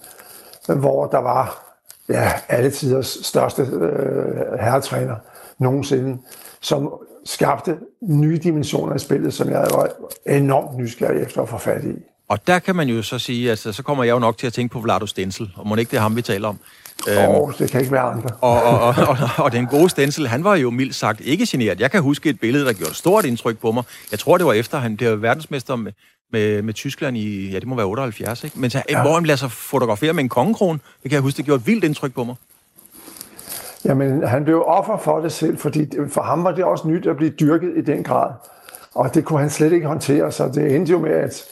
hvor der var ja, alle tiders største øh, herretræner nogensinde, som skabte nye dimensioner i spillet, som jeg var enormt nysgerrig efter at få fat i. Og der kan man jo så sige, altså så kommer jeg jo nok til at tænke på Vlado Stensel, og må ikke det er ham, vi taler om. Åh, oh, det kan ikke være andre. og, og, og, og, og den gode Stensel, han var jo mildt sagt ikke generet. Jeg kan huske et billede, der gjorde stort indtryk på mig. Jeg tror, det var efter, han blev verdensmester med, med, med Tyskland i, ja, det må være 78, ikke? Men så, ja. hvor han lader sig fotografere med en kongekron, det kan jeg huske, det gjorde et vildt indtryk på mig. Jamen, han blev offer for det selv, fordi for ham var det også nyt at blive dyrket i den grad. Og det kunne han slet ikke håndtere, så det endte jo med, at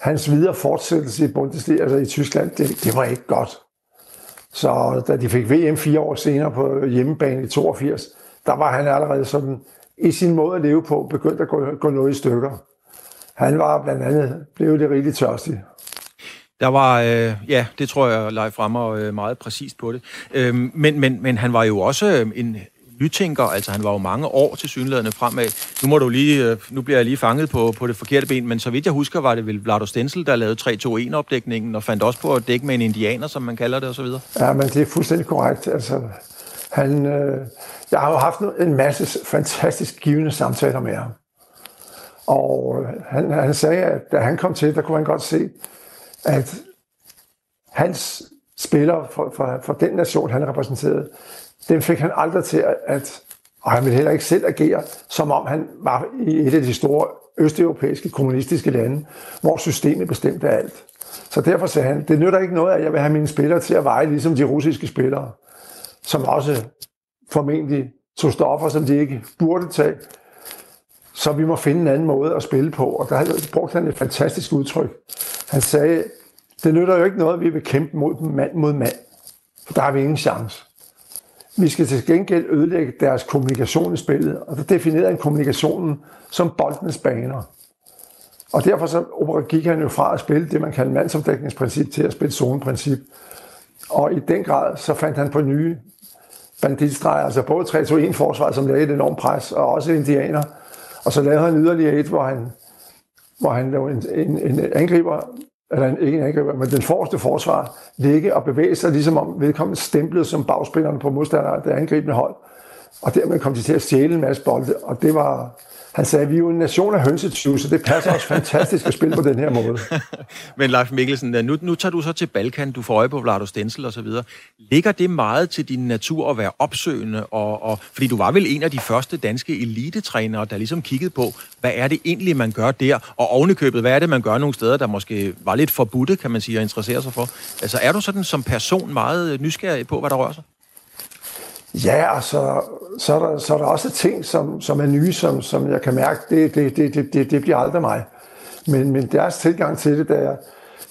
hans videre fortsættelse i Bundesliga, altså i Tyskland, det, det var ikke godt. Så da de fik VM fire år senere på hjemmebane i 82, der var han allerede sådan i sin måde at leve på begyndt at gå, gå noget i stykker. Han var blandt andet blev det rigtig tørstig. Der var, øh, ja, det tror jeg, Leif Rammer øh, meget præcist på det. Øh, men, men, men han var jo også øh, en nytænker, altså han var jo mange år til synlædende fremad. Nu, må du lige, øh, nu bliver jeg lige fanget på, på det forkerte ben, men så vidt jeg husker, var det vel Vlado Stensel, der lavede 3-2-1-opdækningen, og fandt også på at dække med en indianer, som man kalder det, osv. Ja, men det er fuldstændig korrekt. Altså, han, øh, jeg har jo haft en masse fantastisk givende samtaler med ham. Og øh, han, han sagde, at da han kom til, der kunne han godt se, at hans spillere for, for, for den nation, han repræsenterede, den fik han aldrig til at, at og han ville heller ikke selv agere, som om han var i et af de store østeuropæiske kommunistiske lande, hvor systemet bestemte alt. Så derfor sagde han, det nytter ikke noget, at jeg vil have mine spillere til at veje ligesom de russiske spillere, som også formentlig tog stoffer, som de ikke burde tage. Så vi må finde en anden måde at spille på. Og der brugte han et fantastisk udtryk. Han sagde, det nytter jo ikke noget, at vi vil kæmpe mod dem mand mod mand. For der har vi ingen chance. Vi skal til gengæld ødelægge deres kommunikation i spillet, og der definerede han kommunikationen som boldenes baner. Og derfor så gik han jo fra at spille det, man kalder mandsomdækningsprincip, til at spille zoneprincip. Og i den grad så fandt han på nye banditstreger, altså både 3-2-1 forsvar, som lavede et enormt pres, og også indianer. Og så lavede han yderligere et, hvor han, hvor han lavede en, en, en angriber eller en, ikke en angriber, men den forreste forsvar, ligge og bevæge sig, ligesom om vedkommende stemplede som bagspillerne på modstanderen, det angribende hold. Og dermed kom de til at stjæle en masse bolde, og det var, han sagde, at vi er jo en nation af hønsetyve, så det passer også fantastisk at spille på den her måde. Men Leif Mikkelsen, øh, nu, nu tager du så til Balkan, du får øje på Vlado Stensel og så videre. Ligger det meget til din natur at være opsøgende? Og, og, fordi du var vel en af de første danske elitetrænere, der ligesom kiggede på, hvad er det egentlig, man gør der? Og ovenikøbet, hvad er det, man gør nogle steder, der måske var lidt forbudte, kan man sige, at interessere sig for? Altså er du sådan som person meget nysgerrig på, hvad der rører sig? Ja, og så er der, så er der også ting, som, som er nye, som, som jeg kan mærke, det, det, det, det, det, det bliver aldrig mig. Men, men deres tilgang til det, da jeg,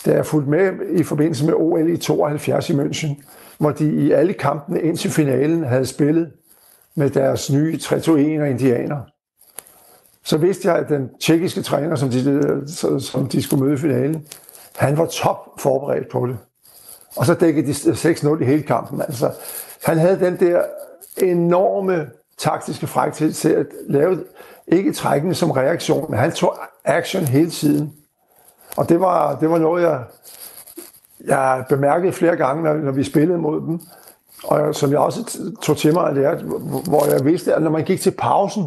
da jeg fulgte med i forbindelse med OL i 72 i München, hvor de i alle kampene indtil finalen havde spillet med deres nye 3 2 indianer, så vidste jeg, at den tjekkiske træner, som de, som de skulle møde i finalen, han var top forberedt på det. Og så dækkede de 6-0 i hele kampen. Altså, han havde den der enorme taktiske frækthed til at lave, ikke trækkende som reaktion, men han tog action hele tiden. Og det var, det var noget, jeg, jeg bemærkede flere gange, når, når vi spillede mod dem. og som jeg også tog til mig at lære, hvor jeg vidste, at når man gik til pausen,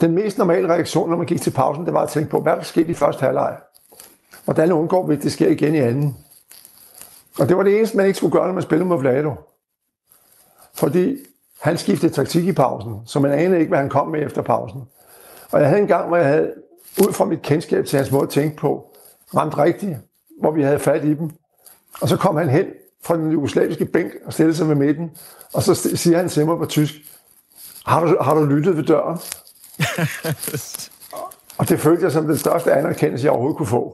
den mest normale reaktion, når man gik til pausen, det var at tænke på, hvad der skete i første halvleg. Hvordan undgår vi, at det sker igen i anden? Og det var det eneste, man ikke skulle gøre, når man spillede mod Vlado. Fordi han skiftede taktik i pausen, så man anede ikke, hvad han kom med efter pausen. Og jeg havde en gang, hvor jeg havde, ud fra mit kendskab til hans måde at tænke på, ramt rigtigt, hvor vi havde fat i dem. Og så kom han hen fra den jugoslaviske bænk og stillede sig ved midten, og så siger han til mig på tysk, har du, har du lyttet ved døren? og det følte jeg som den største anerkendelse, jeg overhovedet kunne få.